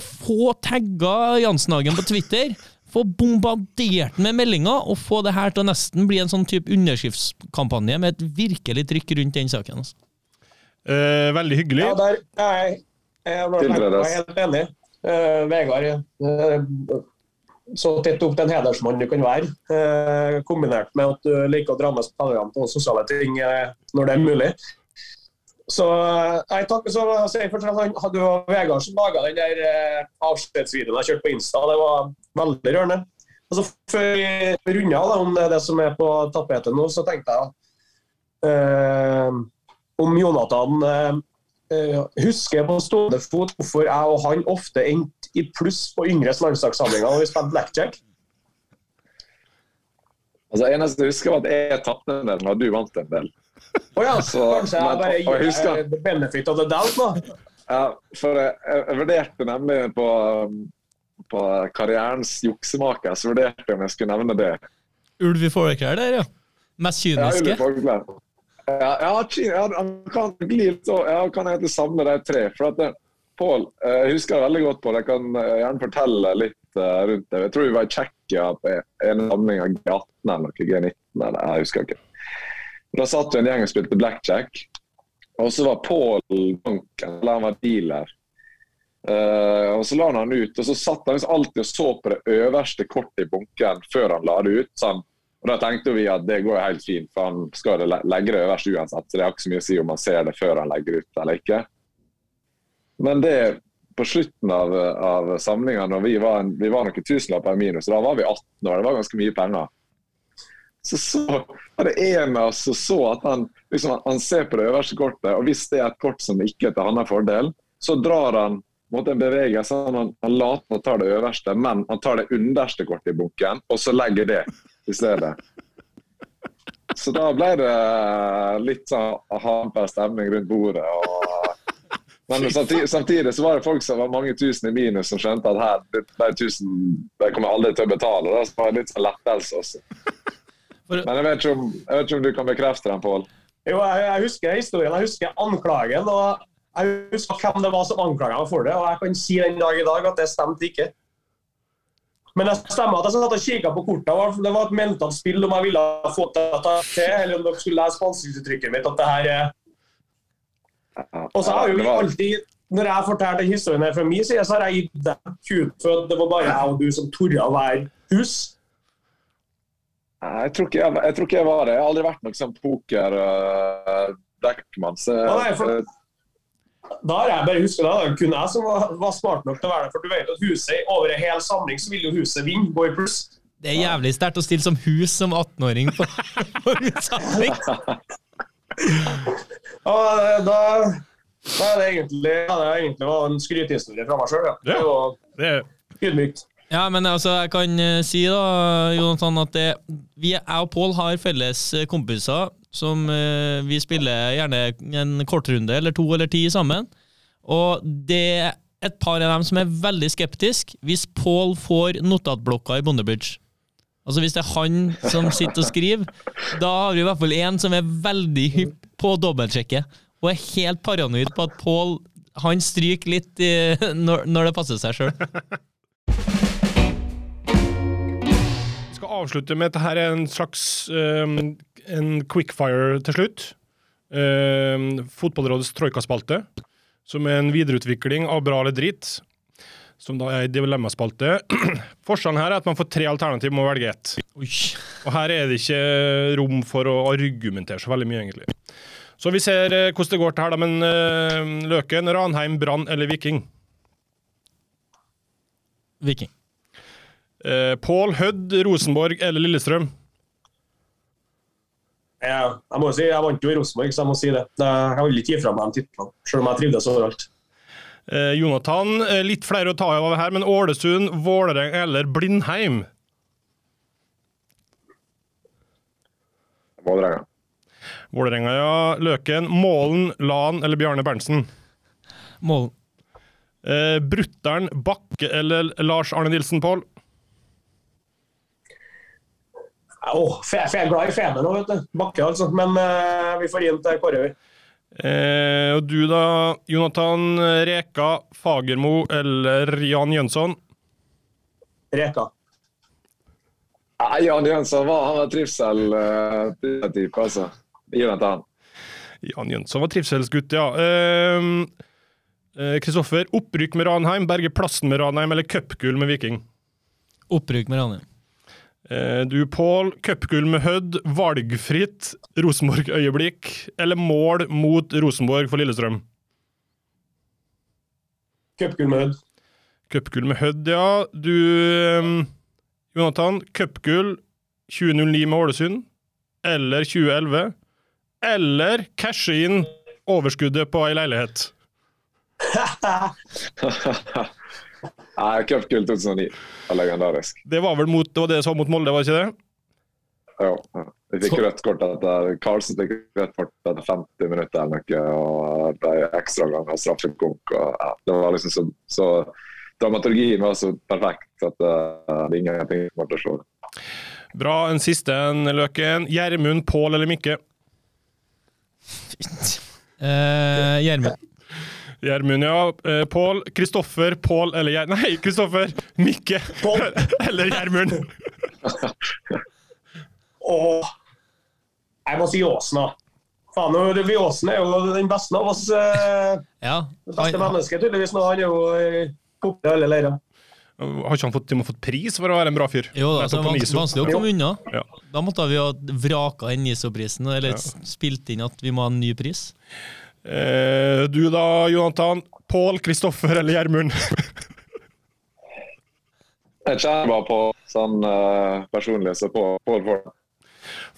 få tagga Jansenhagen på Twitter, få bombardert den med meldinger, og få det her til å nesten bli en sånn type underskriftskampanje med et virkelig trykk rundt den saken. Altså. Eh, veldig hyggelig. Ja, der er jeg, jeg, jeg, Tiltredes. er helt enig. Eh, Vegard eh, så tett opp til en hedersmann du kan være, eh, kombinert med at du liker å dra med spillerne på sosiale ting eh, når det er mulig. Så eh, jeg takker så sier først og hadde jo Vegard som laga den der eh, avskjedsvideoen jeg kjørte på Insta. Det var veldig rørende. Og så Før vi runder av om det det som er på tapetet nå, så tenkte jeg eh, om Jonathan eh, jeg husker på stående fot hvorfor jeg og han ofte endte i pluss på yngres landslagssamlinger når vi spilte blackjack. Altså, eneste jeg husker, var at jeg tapte en del når du vant en del. Å ja, Så- kanskje jeg bare jeg gir husker- the benefit of the doubt da. Ja, for jeg, jeg, jeg vurderte nemlig på, um, på karrierens juksemaker, så vurderte jeg om jeg skulle nevne det. Ulv i fårikål der, ja. Mest Ja, kyniske. Vågland. Ja, ja, kan gli litt så, ja, kan egentlig samle de tre. For at det, Pål, eh, jeg husker veldig godt på. Jeg kan eh, gjerne fortelle litt eh, rundt det. Jeg tror vi var i Tsjekkia på en samling av G18 eller noe, G19 eller jeg husker ikke. Da satt jo en gjeng og spilte blackjack. Og så var Pål banken, eller han var dealer. Uh, og så la han han ut, og så satt han liksom alltid og så på det øverste kortet i bunken før han la det ut. sånn og Da tenkte vi at det går helt fint, for han skal legge det øverst uansett. Så det har ikke så mye å si om han ser det før han legger ut eller ikke. Men det på slutten av, av samlinga, når vi var, vi var noen tusenlapper i minus, da var vi 18 år, det var ganske mye penger. Så, så var det en av oss som så at han, liksom, han ser på det øverste kortet, og hvis det er et kort som ikke er til hans fordel, så drar han mot en bevegelse. Han, han later han tar det øverste, men han tar det underste kortet i bunken, og så legger det i stedet. Så da ble det litt sånn hamper stemning rundt bordet. Og, Men samtidig, samtidig så var det folk som var mange tusen i minus som skjønte at her, det, de tusen de kommer aldri til å betale. Da. Så var det litt sånn lettelse også. Men jeg vet, ikke om, jeg vet ikke om du kan bekrefte den, Pål. Jo, jeg, jeg husker historien, jeg husker anklagen, og jeg husker hvem det var som anklaga meg for det. Og jeg kan si den dag i dag at det stemte ikke. Men det stemmer at jeg satt og kikka på kortene. Det var et mentalt spill om jeg ville få dette til, eller om dere skulle lese på ansiktsuttrykket mitt at det her er Og så har jo vi alltid når jeg fortalte den historien her fra min side, så har jeg gitt deg kut for det var bare jeg og du som torde å være hus. Jeg tror, ikke jeg, jeg tror ikke jeg var det. Jeg har aldri vært noen sånn poker-dekkmann. så Ja, nei, for- Da har jeg bare husket det. Det var kun jeg som var, var smart nok til å være det. For du vet at huset over en hel samling så vil jo huset vinne, gå i pluss. Det er jævlig sterkt å stille som hus som 18-åring på, på utsamling. Og da, da er det egentlig, ja, det er egentlig var en skrytehistorie fra meg sjøl. Ja. Det var Det er ydmykt. Ja, men altså, jeg kan eh, si da, Jonathan, at det, vi, jeg og Pål har felles eh, kompiser som eh, vi spiller gjerne en kortrunde eller to eller ti sammen. Og det er et par av dem som er veldig skeptiske hvis Pål får notatblokka i Bondebridge. Altså Hvis det er han som sitter og skriver, da har vi i hvert fall én som er veldig hypp på å dobbeltsjekke, og er helt paranoid på at Pål han stryker litt eh, når, når det passer seg sjøl. Vi skal avslutte med dette her er en slags um, en quickfire til slutt. Eh, Fotballrådets troikaspalte, som er en videreutvikling av Bra eller drit. Som da er en dilemmaspalte. Forskjellen her er at man får tre alternativ med å velge ett. Og her er det ikke rom for å argumentere så veldig mye, egentlig. Så vi ser eh, hvordan det går til her, da. Men eh, Løken, Ranheim, Brann eller Viking? Viking. Uh, Pål, Hødd, Rosenborg eller Lillestrøm? Jeg, jeg må jo si, jeg vant jo i Rosenborg, så jeg må si det. jeg vil ikke gi fra meg de titlene, selv om jeg trivdes overalt. Eh, Jonathan, eh, litt flere å ta av her, men Ålesund, Vålereng eller Blindheim? Vålerenga. Vålerenga, ja. Løken, Målen, Lan eller Bjarne Berntsen? Målen. Eh, Brutter'n, Bakke eller Lars Arne Nilsen, Pål? Fe- jeg er glad i Fene nå, vet du. Bakke, altså. Men eh, vi får gi den til Kåre. Eh, og du da, Jonathan Reka, Fagermo eller Jan Jønsson? Reka. Nei, Jan Jønsson var, han var trivsel-type, altså. Gi den til han. Jan Jønsson var trivselsgutt, ja. Kristoffer, eh, Kristoffer, opprykk med Ranheim, berge plassen med Ranheim eller cupgull med Viking? Opprykk med Ranheim. Eh, du, Pål, cupgull med Hødd, valgfritt Rosenborg-øyeblikk eller mål mot Rosenborg for Lillestrøm? Cupgull med Hødd. Cupgull med Hødd, ja. Du, ehm, Jonathan, cupgull 2009 med Ålesund eller 2011? Eller cashe inn overskuddet på ei leilighet? Nei, Cupgull 2009 var legendarisk. Det var vel mot, det var det som var mot Molde, var ikke det? Ja, ja. Vi fikk rødt kort etter Karlsen fikk rødt kort etter 50 minutter eller noe, og ble ekstraomgang og straffekonk. Ja, det var liksom så, så Dramaturgien var så perfekt at uh, det er ingenting som måtte slå. Bra. En siste en, Løken. Gjermund, Pål eller Mikke? Eh, Gjermund. Gjermund, ja. Eh, Pål. Kristoffer, Pål eller Gjer... Nei, Kristoffer! Mikke Pål. eller Gjermund. Åh, jeg må si Åsen, da. Faen, det- Åsen er jo den beste av oss. eh, Ja. Det beste mennesket, tydeligvis. nå. Han er jo eh, populær i alle leirer. Har ikke han fått, fått pris for å være en bra fyr? jo, da, det er vanskelig å komme unna. Ja. Da måtte vi ha vraka den NISO-prisen, eller spilt inn at vi må ha en ny pris. Eh, du da, Jonathan. Pål, Kristoffer eller Gjermund? Jeg kjenner bare på sånn uh, personlig, så på Pål får den.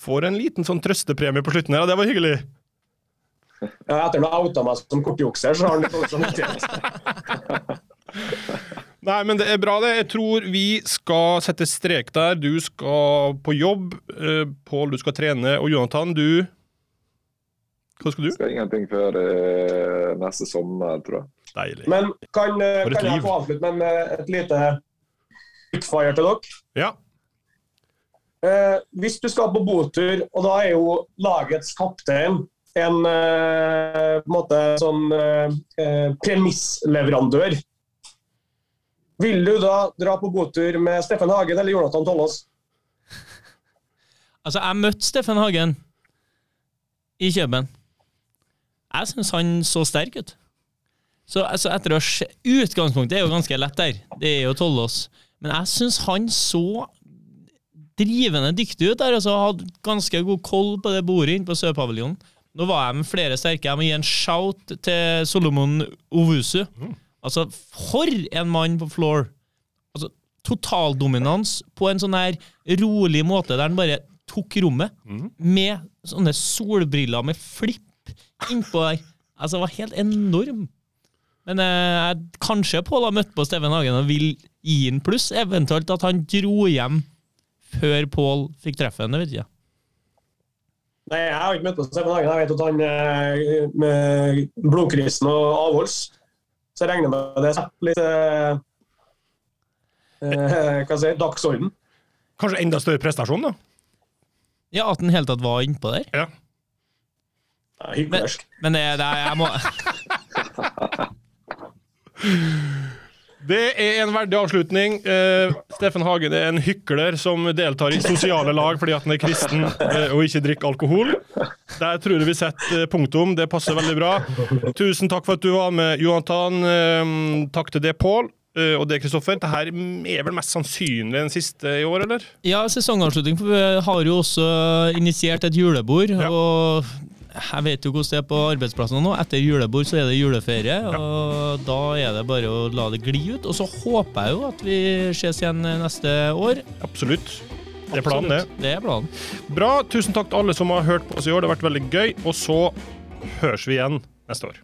Får en liten sånn trøstepremie på slutten her, og det var hyggelig. Ja, etter at han outa meg som kortjukser, så har han litt sånn samvittighet. Nei, men det er bra, det. Jeg tror vi skal sette strek der. Du skal på jobb. Eh, Pål, du skal trene. Og Jonathan, du Hva skal du? Skal ingenting før uh, neste sommer, tror jeg. Deilig. Men kan, uh, kan jeg få avslutte med eh, et lite utfire til dere? Ja. Eh, hvis du skal på botur, og da er jo lagets kaptein en eh, måte sånn premissleverandør. Vil du da dra på botur med Steffen Hagen eller Jonathan Tollås? Altså, jeg møtte Steffen Hagen i Kjøben. Jeg syns han så sterk ut. Så altså, etter å se Utgangspunktet er jo ganske lett der. Det er jo Tollås. Men jeg syns han så drivende dyktig ut der, og så hadde ganske god koll på det bordet inne på Sørpaviljonen. Nå var jeg med flere sterke. Jeg må gi en shout til Solomon Ovusu. Altså, for en mann på floor! Altså, totaldominans på en sånn her rolig måte der han bare tok rommet med sånne solbriller med flipp innpå der. Altså, det var helt enorm. Men eh, jeg, kanskje Pål har møtt på Steven Hagen og vil gi en pluss, eventuelt at han dro hjem før Pål fikk treffe henne, vet ikke. Nei, jeg har ikke møtt på Steven Hagen. Jeg vet at han eh, med blodkrisen og avholds. Så jeg regner med det setter litt eh, eh, hva skal jeg si, dagsorden. Kanskje enda større prestasjon, da? Ja, at han i hele tatt var innpå der. Ja. Ja, men, Men det, det, jeg må Det er en verdig avslutning. Uh, Steffen Hagen er en hykler som deltar i sosiale lag fordi at han er kristen uh, og ikke drikker alkohol. Der tror jeg vi setter eh, punktum. Det passer veldig bra. Tusen takk for at du var med, Jonathan. Uh, takk til det, Pål. Og det, Kristoffer. Dette her er vel mest sannsynlig den siste i år, eller? Ja, sesongavslutning. For vi har jo også initiert et julebord. Ja. Og jeg vet jo hvordan det er på arbeidsplassene nå. Etter julebord så er det juleferie. Og da er det bare å la det gli ut. Og så håper jeg jo at vi ses igjen neste år. Absolutt. Det er planen, det. Det er planen. Bra. Tusen takk til alle som har hørt på oss i år. Det har vært veldig gøy. Og så høres vi igjen neste år.